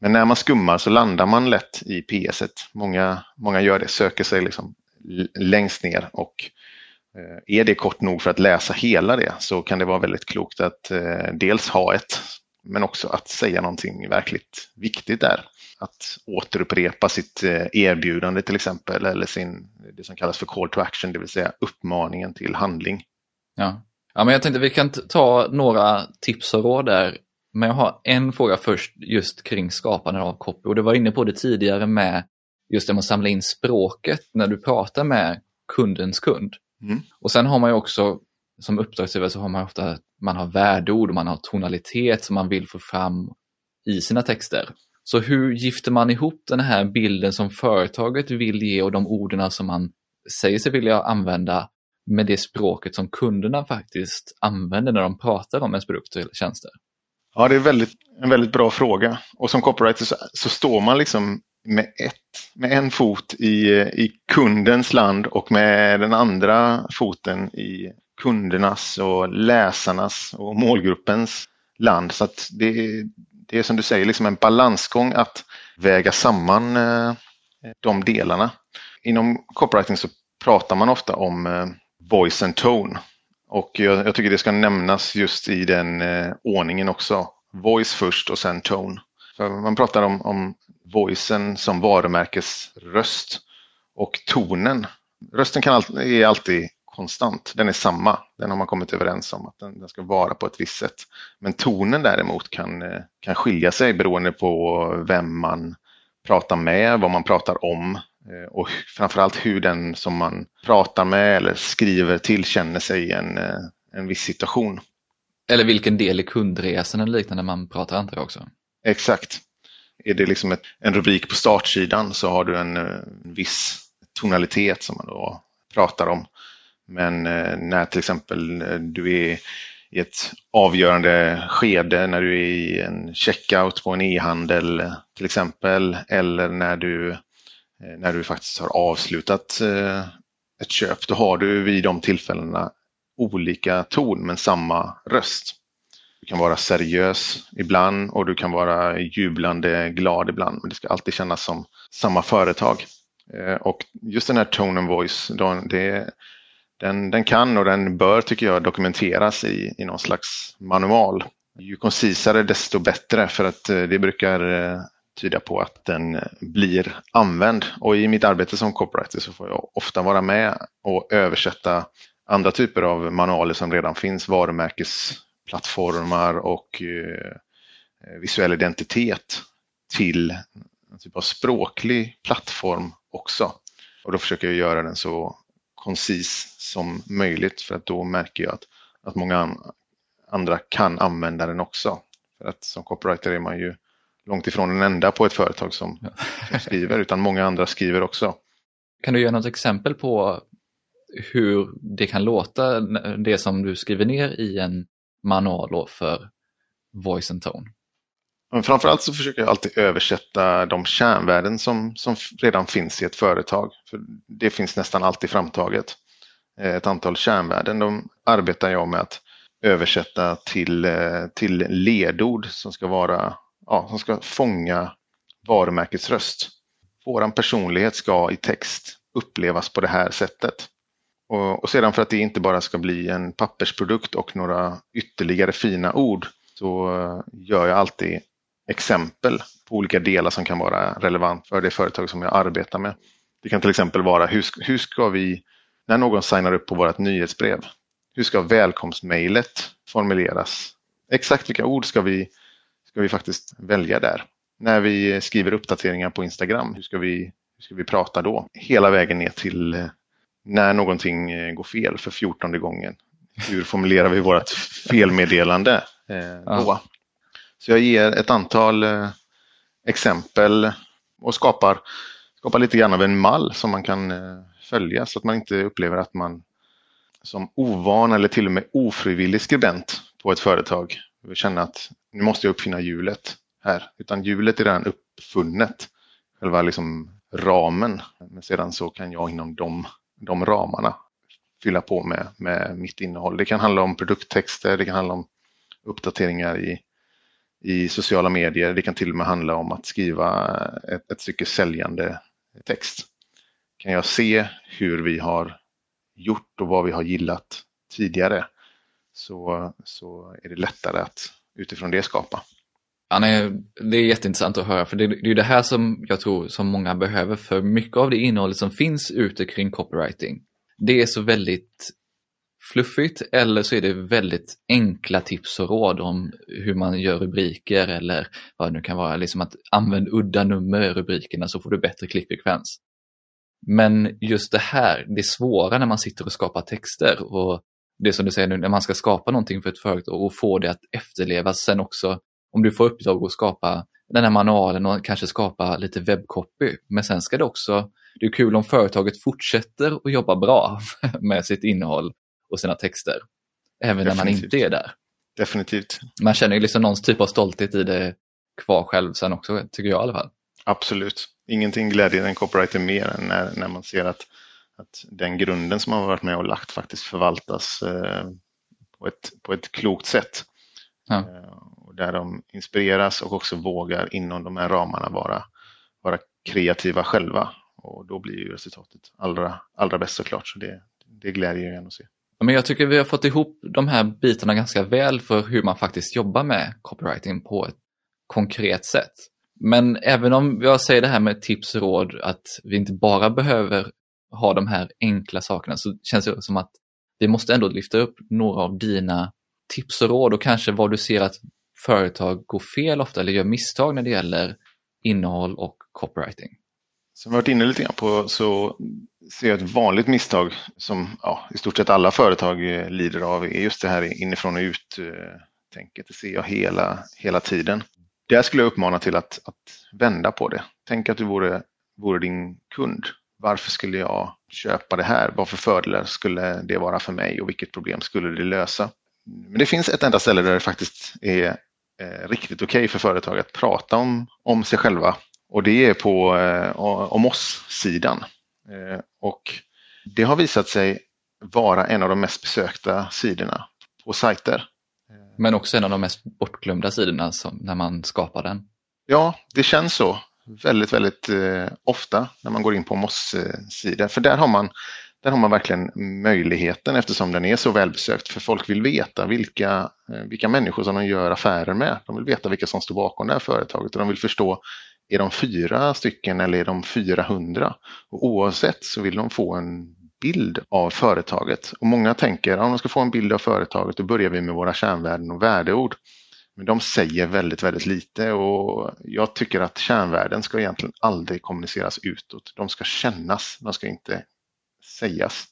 Men när man skummar så landar man lätt i PS. -et. Många, många gör det, söker sig liksom längst ner och eh, är det kort nog för att läsa hela det så kan det vara väldigt klokt att eh, dels ha ett men också att säga någonting verkligt viktigt där. Att återupprepa sitt eh, erbjudande till exempel eller sin, det som kallas för call to action, det vill säga uppmaningen till handling. Ja, ja men jag tänkte vi kan ta några tips och råd där men jag har en fråga först just kring skapande av copy och du var inne på det tidigare med just det med att samla in språket när du pratar med kundens kund. Mm. Och sen har man ju också som uppdragsgivare så har man ofta man har värdeord och man har tonalitet som man vill få fram i sina texter. Så hur gifter man ihop den här bilden som företaget vill ge och de orden som man säger sig vilja använda med det språket som kunderna faktiskt använder när de pratar om ens produkter eller tjänster? Ja, det är väldigt, en väldigt bra fråga. Och som copywriter så, så står man liksom med, ett, med en fot i, i kundens land och med den andra foten i kundernas och läsarnas och målgruppens land. Så att det, det är som du säger liksom en balansgång att väga samman eh, de delarna. Inom copywriting så pratar man ofta om eh, voice and tone. Och jag, jag, tycker det ska nämnas just i den eh, ordningen också. Voice först och sen tone. För man pratar om, om voicen som varumärkesröst och tonen. Rösten kan all, är alltid konstant, den är samma. Den har man kommit överens om att den, den, ska vara på ett visst sätt. Men tonen däremot kan, eh, kan skilja sig beroende på vem man pratar med, vad man pratar om och framförallt hur den som man pratar med eller skriver till känner sig i en, eh, en viss situation. Eller vilken del i kundresan eller liknande man pratar andra också. Exakt. Är det liksom ett, en rubrik på startsidan så har du en, en viss tonalitet som man då pratar om. Men eh, när till exempel eh, du är i ett avgörande skede när du är i en checkout på en e-handel till exempel eller när du, eh, Eh, när du faktiskt har avslutat eh, ett köp, då har du vid de tillfällena olika ton men samma röst. Du kan vara seriös ibland och du kan vara jublande glad ibland men det ska alltid kännas som samma företag. Eh, och just den här tone and voice, det, den, den kan och den bör tycker jag dokumenteras i, i någon slags manual. Ju koncisare desto bättre för att det brukar tyda på att den blir använd. Och i mitt arbete som copywriter så får jag ofta vara med och översätta andra typer av manualer som redan finns, varumärkesplattformar och eh, eh, visuell identitet till en typ av språklig plattform också. Och då försöker jag göra den så koncis som möjligt för att då märker jag att, att många andra kan använda den också. För att som copywriter är man ju långt ifrån den enda på ett företag som, som skriver utan många andra skriver också. Kan du ge något exempel på hur det kan låta, det som du skriver ner i en manual för voice and tone? Men framförallt så försöker jag alltid översätta de kärnvärden som, som redan finns i ett företag. För Det finns nästan alltid framtaget. ett antal kärnvärden. De arbetar jag med att översätta till, till ledord som ska vara, ja, som ska fånga varumärkets röst. Våran personlighet ska i text upplevas på det här sättet. Och, och sedan för att det inte bara ska bli en pappersprodukt och några ytterligare fina ord så eh, gör jag alltid exempel på olika delar som kan vara relevant för det företag som jag arbetar med. Det kan till exempel vara hur, hur ska vi, när någon signar upp på vårt nyhetsbrev, hur ska välkomstmejlet formuleras? Exakt vilka ord ska vi, ska vi faktiskt välja där? När vi skriver uppdateringar på Instagram, hur ska vi, hur ska vi prata då? Hela vägen ner till eh, när någonting eh, går fel för fjortonde gången. Hur formulerar vi vårt <laughs> felmeddelande eh, då? Så jag ger ett antal eh, exempel och skapar, skapar lite grann av en mall som man kan följa så att man inte upplever att man som ovan eller till och med ofrivillig skribent på ett företag känna att nu måste jag uppfinna hjulet här. Utan hjulet är redan uppfunnet, själva liksom ramen. Men sedan så kan jag inom de, de ramarna fylla på med, med mitt innehåll. Det kan handla om produkttexter, det kan handla om uppdateringar i i sociala medier. Det kan till och med handla om att skriva ett, ett stycke säljande text. Kan jag se hur vi har gjort och vad vi har gillat tidigare så, så är det lättare att utifrån det skapa. Ja, nej, det är jätteintressant att höra för det, det är det här som jag tror som många behöver för mycket av det innehållet som finns ute kring copywriting. Det är så väldigt fluffigt eller så är det väldigt enkla tips och råd om hur man gör rubriker eller vad det nu kan vara. Liksom att använd udda nummer i rubrikerna så får du bättre klickfrekvens. Men just det här, det svåra när man sitter och skapar texter och det som du säger nu, när man ska skapa någonting för ett företag och få det att efterlevas sen också. Om du får uppdrag att skapa den här manualen och kanske skapa lite webbcopy. Men sen ska det också, det är kul om företaget fortsätter att jobba bra <laughs> med sitt innehåll och sina texter. Även Definitivt. när man inte är där. Definitivt. Man känner ju liksom någon typ av stolthet i det kvar själv sen också, tycker jag i alla fall. Absolut. Ingenting glädjer en copywriter mer än när, när man ser att, att den grunden som man har varit med och lagt faktiskt förvaltas eh, på, ett, på ett klokt sätt. Ja. Eh, och där de inspireras och också vågar inom de här ramarna vara, vara kreativa själva. Och då blir ju resultatet allra, allra bäst såklart. Så det, det glädjer en att se. Men jag tycker vi har fått ihop de här bitarna ganska väl för hur man faktiskt jobbar med copywriting på ett konkret sätt. Men även om jag säger det här med tips och råd, att vi inte bara behöver ha de här enkla sakerna, så känns det som att vi måste ändå lyfta upp några av dina tips och råd och kanske vad du ser att företag går fel ofta eller gör misstag när det gäller innehåll och copywriting. Som vi varit inne lite grann på så ser jag ett vanligt misstag som ja, i stort sett alla företag eh, lider av är just det här inifrån och ut-tänket. Eh, det ser jag hela, hela tiden. Där skulle jag uppmana till att, att vända på det. Tänk att du vore, vore din kund. Varför skulle jag köpa det här? Vad för fördelar skulle det vara för mig och vilket problem skulle det lösa? Men det finns ett enda ställe där det faktiskt är eh, riktigt okej okay för företag att prata om, om sig själva och det är på eh, om oss-sidan. Eh, och det har visat sig vara en av de mest besökta sidorna på sajter. Men också en av de mest bortglömda sidorna som, när man skapar den. Ja, det känns så väldigt, väldigt eh, ofta när man går in på Moss-sidor. För där har, man, där har man verkligen möjligheten eftersom den är så välbesökt. För folk vill veta vilka, eh, vilka människor som de gör affärer med. De vill veta vilka som står bakom det här företaget och de vill förstå är de fyra stycken eller är de 400? Och oavsett så vill de få en bild av företaget. Och många tänker att om de ska få en bild av företaget då börjar vi med våra kärnvärden och värdeord. Men de säger väldigt, väldigt lite och jag tycker att kärnvärden ska egentligen aldrig kommuniceras utåt. De ska kännas, de ska inte sägas.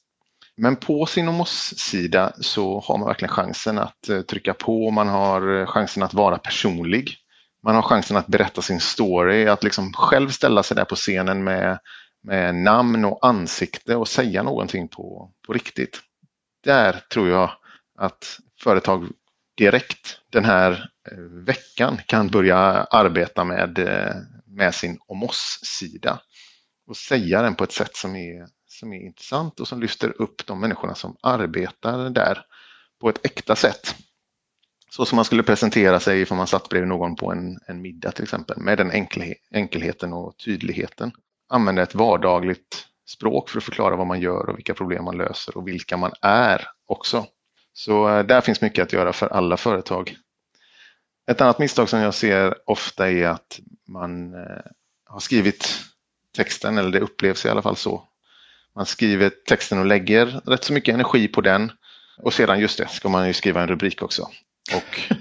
Men på sin sida så har man verkligen chansen att eh, trycka på, man har eh, chansen att vara personlig man har chansen att berätta sin story, att liksom själv ställa sig där på scenen med, med namn och ansikte och säga någonting på, på riktigt. Där tror jag att företag direkt den här eh, veckan kan börja arbeta med, eh, med sin om oss-sida och säga den på ett sätt som är som är intressant och som lyfter upp de människorna som arbetar där på ett äkta sätt. Så som man skulle presentera sig om man satt bredvid någon på en, en middag till exempel med den enkel, enkelheten och tydligheten. Använda ett vardagligt språk för att förklara vad man gör och vilka problem man löser och vilka man är också. Så eh, där finns mycket att göra för alla företag. Ett annat misstag som jag ser ofta är att man eh, har skrivit texten, eller det upplevs i alla fall så. Man skriver texten och lägger rätt så mycket energi på den. Och sedan, just det, ska man ju skriva en rubrik också. Och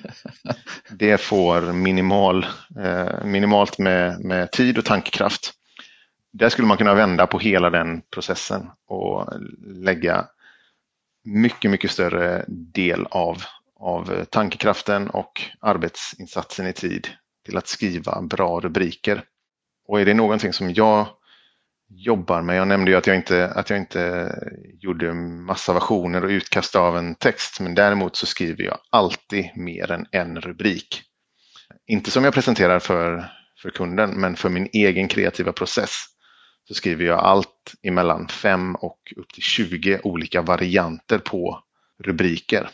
<laughs> det får minimal, eh, minimalt med, med tid och tankekraft. Där skulle man kunna vända på hela den processen och lägga mycket, mycket större del av, av tankekraften och arbetsinsatsen i tid till att skriva bra rubriker. Och är det någonting som jag jobbar med, jag nämnde ju att jag inte, att jag inte gjorde massa versioner och utkast av en text, men däremot så skriver jag alltid mer än en rubrik. Inte som jag presenterar för, för kunden, men för min egen kreativa process så skriver jag allt emellan 5 och upp till 20 olika varianter på rubriker.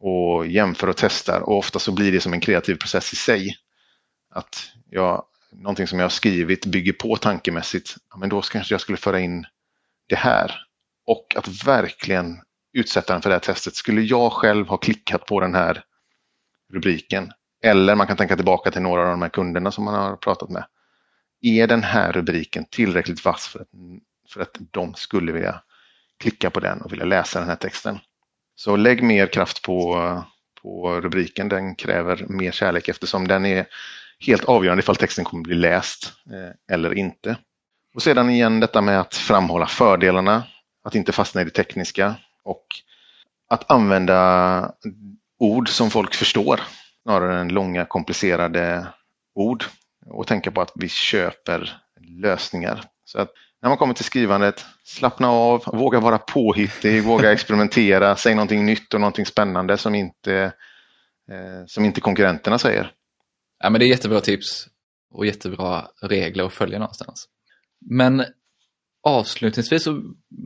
Och jämför och testar och ofta så blir det som en kreativ process i sig. Att jag, någonting som jag har skrivit bygger på tankemässigt, ja, men då kanske jag skulle föra in det här. Och att verkligen utsätta den för det här testet. Skulle jag själv ha klickat på den här rubriken eller man kan tänka tillbaka till några av de här kunderna som man har pratat med är den här rubriken tillräckligt vass för att, för att de skulle vilja klicka på den och vilja läsa den här texten? Så lägg mer kraft på, på rubriken, den kräver mer kärlek eftersom den är helt avgörande ifall texten kommer bli läst eh, eller inte. Och sedan igen detta med att framhålla fördelarna, att inte fastna i det tekniska och att använda ord som folk förstår snarare än långa komplicerade ord och tänka på att vi köper lösningar. Så att när man kommer till skrivandet, slappna av, våga vara påhittig, <laughs> våga experimentera, säg någonting nytt och någonting spännande som inte, eh, som inte konkurrenterna säger. Ja, men det är jättebra tips och jättebra regler att följa någonstans. Men avslutningsvis så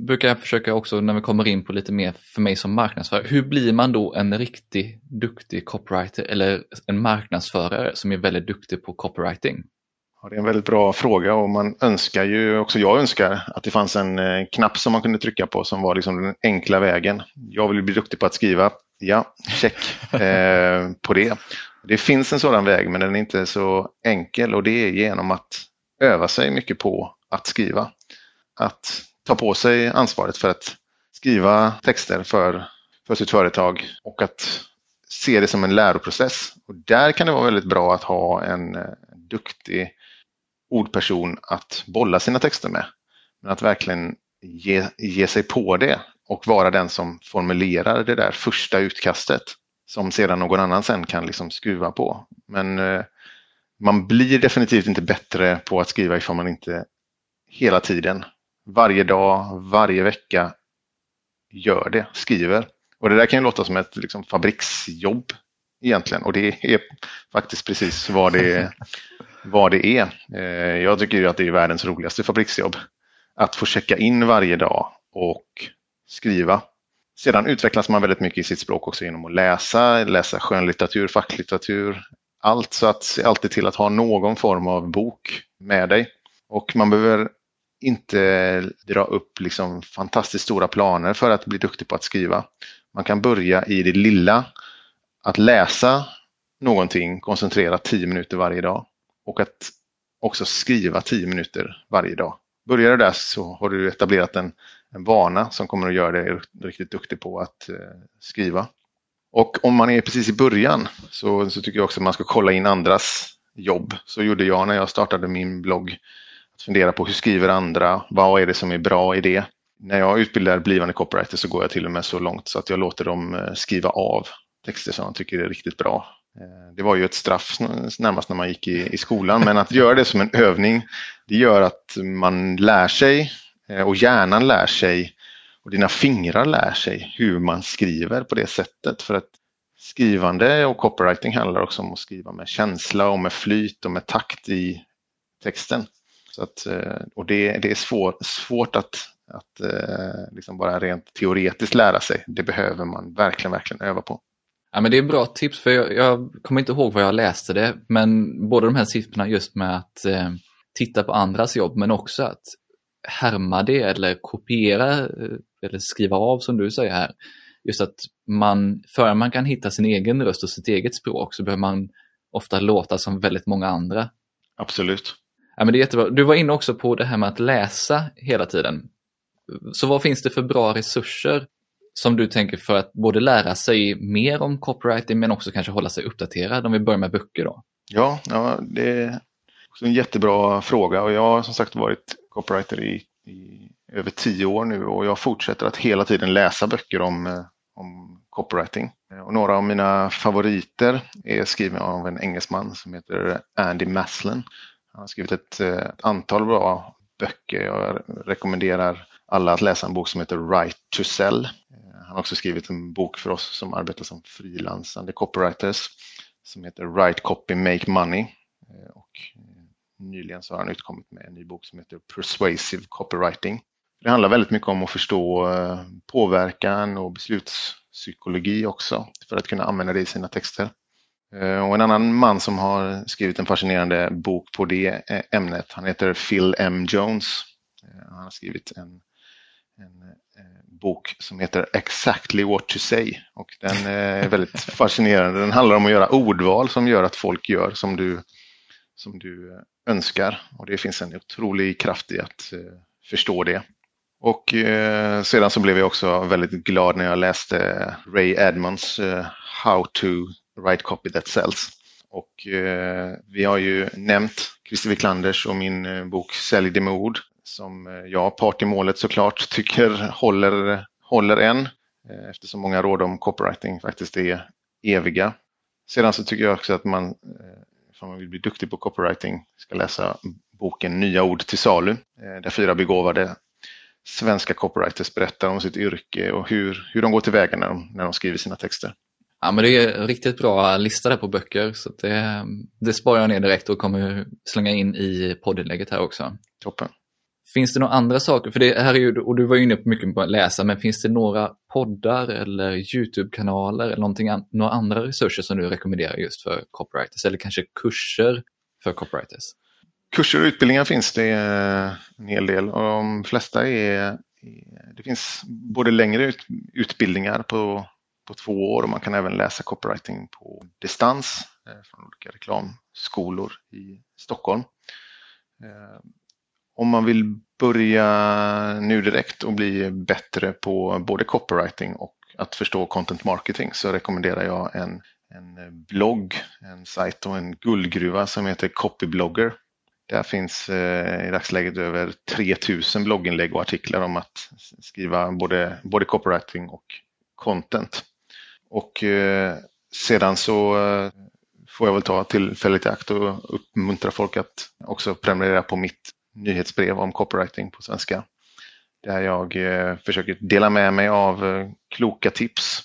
brukar jag försöka också när vi kommer in på lite mer för mig som marknadsförare. Hur blir man då en riktigt duktig copywriter eller en marknadsförare som är väldigt duktig på copywriting? Ja, det är en väldigt bra fråga och man önskar ju, också jag önskar, att det fanns en eh, knapp som man kunde trycka på som var liksom den enkla vägen. Jag vill bli duktig på att skriva. Ja, check <laughs> eh, på det. Det finns en sådan väg men den är inte så enkel och det är genom att öva sig mycket på att skriva att ta på sig ansvaret för att skriva texter för, för sitt företag och att se det som en läroprocess. Och där kan det vara väldigt bra att ha en, duktig ordperson att bolla sina texter med. Men att verkligen ge, ge sig på det och vara den som formulerar det där första utkastet som sedan någon annan sen kan liksom skruva på. Men eh, man blir definitivt inte bättre på att skriva ifall man inte hela tiden varje dag, varje vecka gör det, skriver. Och det där kan ju låta som ett liksom, fabriksjobb egentligen och det är faktiskt precis vad det, vad det är. Eh, jag tycker ju att det är världens roligaste fabriksjobb. Att få checka in varje dag och skriva. Sedan utvecklas man väldigt mycket i sitt språk också genom att läsa, läsa skönlitteratur, facklitteratur, allt. Så att se alltid till att ha någon form av bok med dig. Och man behöver inte dra upp liksom fantastiskt stora planer för att bli duktig på att skriva. Man kan börja i det lilla, att läsa någonting koncentrerat 10 minuter varje dag och att också skriva 10 minuter varje dag. Börjar du där så har du etablerat en, en vana som kommer att göra dig riktigt duktig på att eh, skriva. Och om man är precis i början så, så tycker jag också att man ska kolla in andras jobb. Så gjorde jag när jag startade min blogg fundera på hur skriver andra? Vad är det som är bra i det? När jag utbildar blivande copywriter så går jag till och med så långt så att jag låter dem eh, skriva av texter som de tycker är riktigt bra. Eh, det var ju ett straff närmast när man gick i, i skolan, men att göra det som en övning, det gör att man lär sig eh, och hjärnan lär sig och dina fingrar lär sig hur man skriver på det sättet. För att skrivande och copywriting handlar också om att skriva med känsla och med flyt och med takt i texten. Så att, eh, och det, det är svår, svårt att att eh, liksom bara rent teoretiskt lära sig. Det behöver man verkligen, verkligen öva på. Ja, men det är bra tips, för jag, jag kommer inte ihåg var jag läste det, men båda de här siffrorna just med att eh, titta på andras jobb, men också att härma det eller kopiera eh, eller skriva av som du säger här. Just att man, för man kan hitta sin egen röst och sitt eget språk så behöver man ofta låta som väldigt många andra. Absolut. Ja, men det är jättebra. Du var inne också på det här med att läsa hela tiden. Så vad finns det för bra resurser som du tänker för att både lära sig mer om copywriting men också kanske hålla sig uppdaterad om vi börjar med böcker då? Ja, ja det är en jättebra fråga och jag har som sagt varit copywriter i, i över tio år nu och jag fortsätter att hela tiden läsa böcker om, eh, om copywriting. Och några av mina favoriter är skrivna av en engelsman som heter Andy Maslin. Han har skrivit ett, eh, ett antal bra böcker. Jag rekommenderar alla att läsa en bok som heter Right to Sell. Eh, han har också skrivit en bok för oss som arbetar som frilansande copywriters som heter Right Copy Make Money. Eh, och nyligen så har han utkommit med en ny bok som heter Persuasive Copywriting. Det handlar väldigt mycket om att förstå påverkan och beslutspsykologi också för att kunna använda det i sina texter. Eh, och en annan man som har skrivit en fascinerande bok på det eh, ämnet, han heter Phil M. Jones. Han har skrivit en, en bok som heter Exactly what to say och den är väldigt <laughs> fascinerande. Den handlar om att göra ordval som gör att folk gör som du, som du önskar och det finns en otrolig kraft i att förstå det. Och eh, sedan så blev jag också väldigt glad när jag läste Ray Edmonds eh, How to Write Copy That Sells. Och eh, vi har ju nämnt Christer Wiklanders och min eh, bok Sälj det med ord som eh, jag, part i målet såklart, tycker håller, håller än eh, eftersom många råd om copywriting faktiskt är eviga. Sedan så tycker jag också att man, eh, om man vill bli duktig på copywriting, ska läsa boken Nya ord till salu, eh, där fyra begåvade svenska copywriters berättar om sitt yrke och hur, hur de går tillväga när de, när de skriver sina texter. Ja, men det är en riktigt bra lista där på böcker, så det, det sparar jag ner direkt och kommer slänga in i poddinlägget här också. Toppen. Finns det några andra saker, för det här är ju, och du var ju inne på mycket på att läsa, men finns det några poddar eller YouTube-kanaler eller någonting, några andra resurser som du rekommenderar just för copywriters eller kanske kurser för copywriters? Kurser och utbildningar finns det en hel del och de flesta är det finns både längre utbildningar på, på två år och man kan även läsa copywriting på distans eh, från olika reklamskolor i Stockholm. Eh, om man vill börja nu direkt och bli bättre på både copywriting och att förstå content marketing så rekommenderar jag en, en blogg, en sajt och en guldgruva som heter Copyblogger där finns eh, i dagsläget över 3000 blogginlägg och artiklar om att skriva både, både copywriting och content. Och eh, sedan så eh, får jag väl ta tillfället i akt och uppmuntra folk att också prenumerera på mitt nyhetsbrev om copywriting på svenska. Där jag eh, försöker dela med mig av eh, kloka tips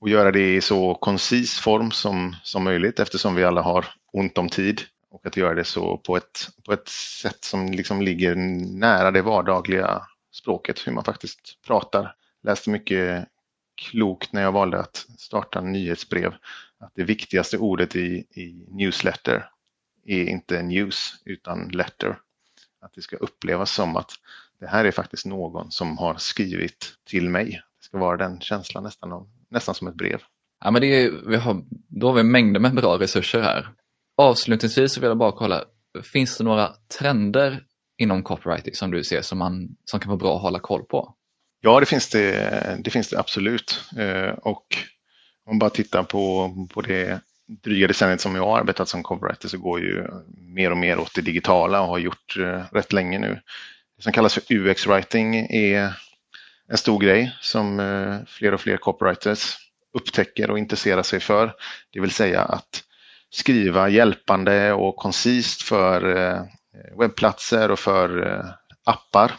och göra det i så koncis form som, som möjligt eftersom vi alla har ont om tid och att göra det så på ett, på ett sätt som liksom ligger nära det vardagliga språket, hur man faktiskt pratar. Läste mycket klokt när jag valde att starta nyhetsbrev. Att det viktigaste ordet i, i newsletter är inte news utan letter. Att det ska upplevas som att det här är faktiskt någon som har skrivit till mig. Det ska vara den känslan nästan, nästan som ett brev. Ja, men det är, vi har, då har vi mängder med bra resurser här. Avslutningsvis vill jag bara kolla, finns det några trender inom copywriting som du ser som, man, som kan vara bra att hålla koll på? Ja, det finns det, det, finns det absolut. Eh, och om man bara tittar på, på det dryga decenniet som jag har arbetat som copywriter så går ju mer och mer åt det digitala och har gjort eh, rätt länge nu. Det som kallas för UX-writing är en stor grej som eh, fler och fler copywriters upptäcker och intresserar sig för. Det vill säga att skriva hjälpande och koncist för webbplatser och för appar.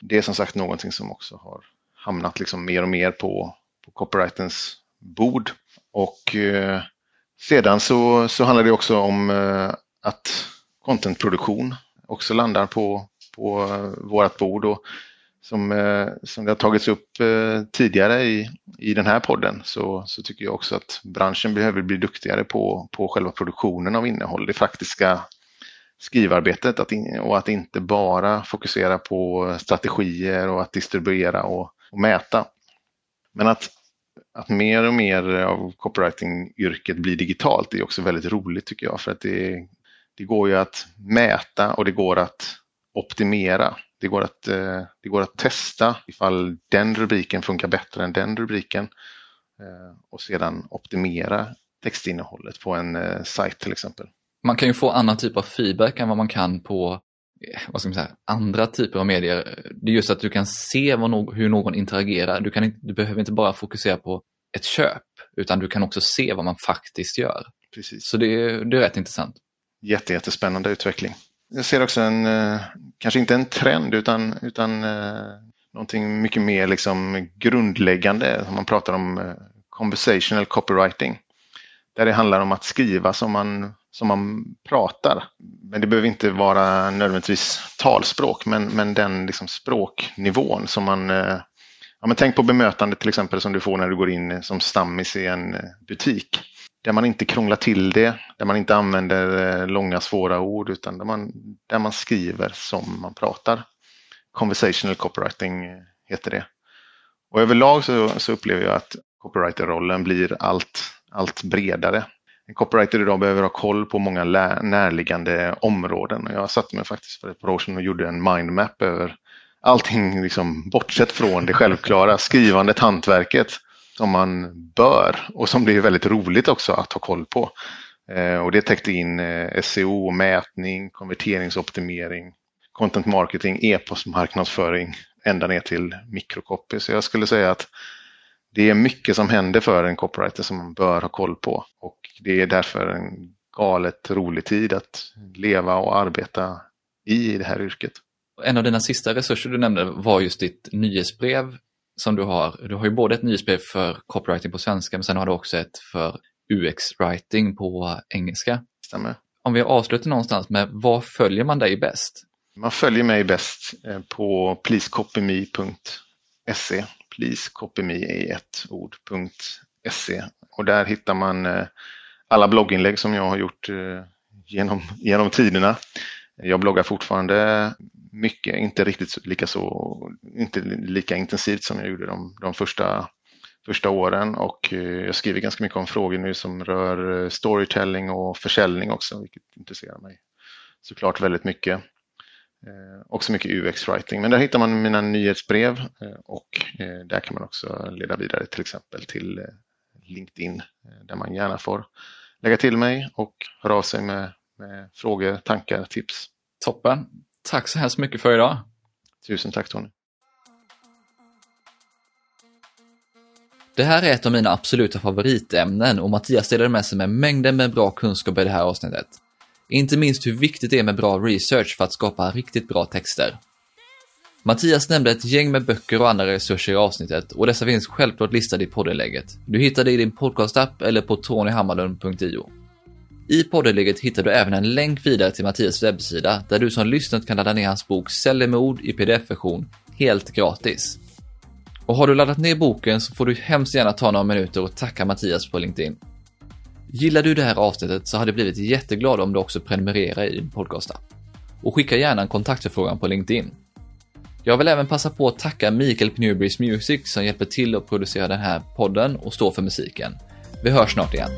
Det är som sagt någonting som också har hamnat liksom mer och mer på, på copyrightens bord. Och eh, sedan så, så handlar det också om eh, att contentproduktion också landar på, på eh, vårt bord. Och som, eh, som det har tagits upp eh, tidigare i, i den här podden så, så tycker jag också att branschen behöver bli duktigare på, på själva produktionen av innehåll, det faktiska skrivarbetet att in, och att inte bara fokusera på strategier och att distribuera och, och mäta. Men att, att mer och mer av copywriting-yrket blir digitalt är också väldigt roligt tycker jag för att det, det går ju att mäta och det går att optimera. Det går, att, eh, det går att testa ifall den rubriken funkar bättre än den rubriken eh, och sedan optimera textinnehållet på en eh, sajt till exempel. Man kan ju få annan typ av feedback än vad man kan på vad ska man säga, andra typer av medier. Det är just att du kan se no hur någon interagerar. Du, kan inte, du behöver inte bara fokusera på ett köp, utan du kan också se vad man faktiskt gör. Precis. Så det är, det är rätt intressant. Jätte, jättespännande utveckling. Jag ser också en, eh, kanske inte en trend utan, utan eh, någonting mycket mer liksom grundläggande. Man pratar om eh, conversational copywriting. Där det handlar om att skriva som man, som man pratar. Men det behöver inte vara nödvändigtvis talspråk, men, men den liksom språknivån som man eh, Ja, men tänk på bemötande till exempel som du får när du går in som stammis i en eh, butik där man inte krånglar till det, där man inte använder eh, långa svåra ord utan där man, där man skriver som man pratar. Conversational copywriting heter det. Och överlag så, så upplever jag att copywriter-rollen blir allt, allt bredare. En copywriter idag behöver ha koll på många närliggande områden. Jag satte mig faktiskt för ett par år sedan och gjorde en mindmap över allting liksom, bortsett från det självklara, skrivandet, hantverket som man bör och som det är väldigt roligt också att ha koll på. Eh, och det täckte in eh, SEO, mätning, konverteringsoptimering, content marketing, e-postmarknadsföring ända ner till mikrocopy. Så jag skulle säga att det är mycket som händer för en copywriter som man bör ha koll på och det är därför en galet rolig tid att leva och arbeta i det här yrket. En av dina sista resurser du nämnde var just ditt nyhetsbrev som du har. Du har ju både ett nyhetsbrev för copywriting på svenska men sen har du också ett för UX-writing på engelska. Stämmer. Om vi avslutar någonstans med vad följer man dig bäst? Man följer mig bäst eh, på pleasecopyme.se. Pleasecopyme i ett ord.se. Och där hittar man eh, alla blogginlägg som jag har gjort eh, genom, genom tiderna. Jag bloggar fortfarande mycket, inte riktigt lika, så, inte lika intensivt som jag gjorde de, de första, första åren och eh, jag skriver ganska mycket om frågor nu som rör storytelling och försäljning också, vilket intresserar mig såklart väldigt mycket. Eh, också mycket UX-writing, men där hittar man mina nyhetsbrev och där kan man också leda vidare till exempel till LinkedIn där man gärna får lägga till mig och höra av sig med, med frågor, tankar, tips. Toppen. Tack så hemskt mycket för idag. Tusen tack Tony. Det här är ett av mina absoluta favoritämnen och Mattias delade med sig med mängder med bra kunskap i det här avsnittet. Inte minst hur viktigt det är med bra research för att skapa riktigt bra texter. Mattias nämnde ett gäng med böcker och andra resurser i avsnittet och dessa finns självklart listade i poddinlägget. Du hittar det i din podcastapp eller på tonyhammarlund.io. I poddinlägget hittar du även en länk vidare till Mattias webbsida där du som lyssnat kan ladda ner hans bok Sälj med ord i pdf-version helt gratis. Och har du laddat ner boken så får du hemskt gärna ta några minuter och tacka Mattias på LinkedIn. Gillar du det här avsnittet så hade jag blivit jätteglad om du också prenumererar i din podcastapp. Och skicka gärna en kontaktförfrågan på LinkedIn. Jag vill även passa på att tacka Mikael på Music som hjälper till att producera den här podden och står för musiken. Vi hörs snart igen.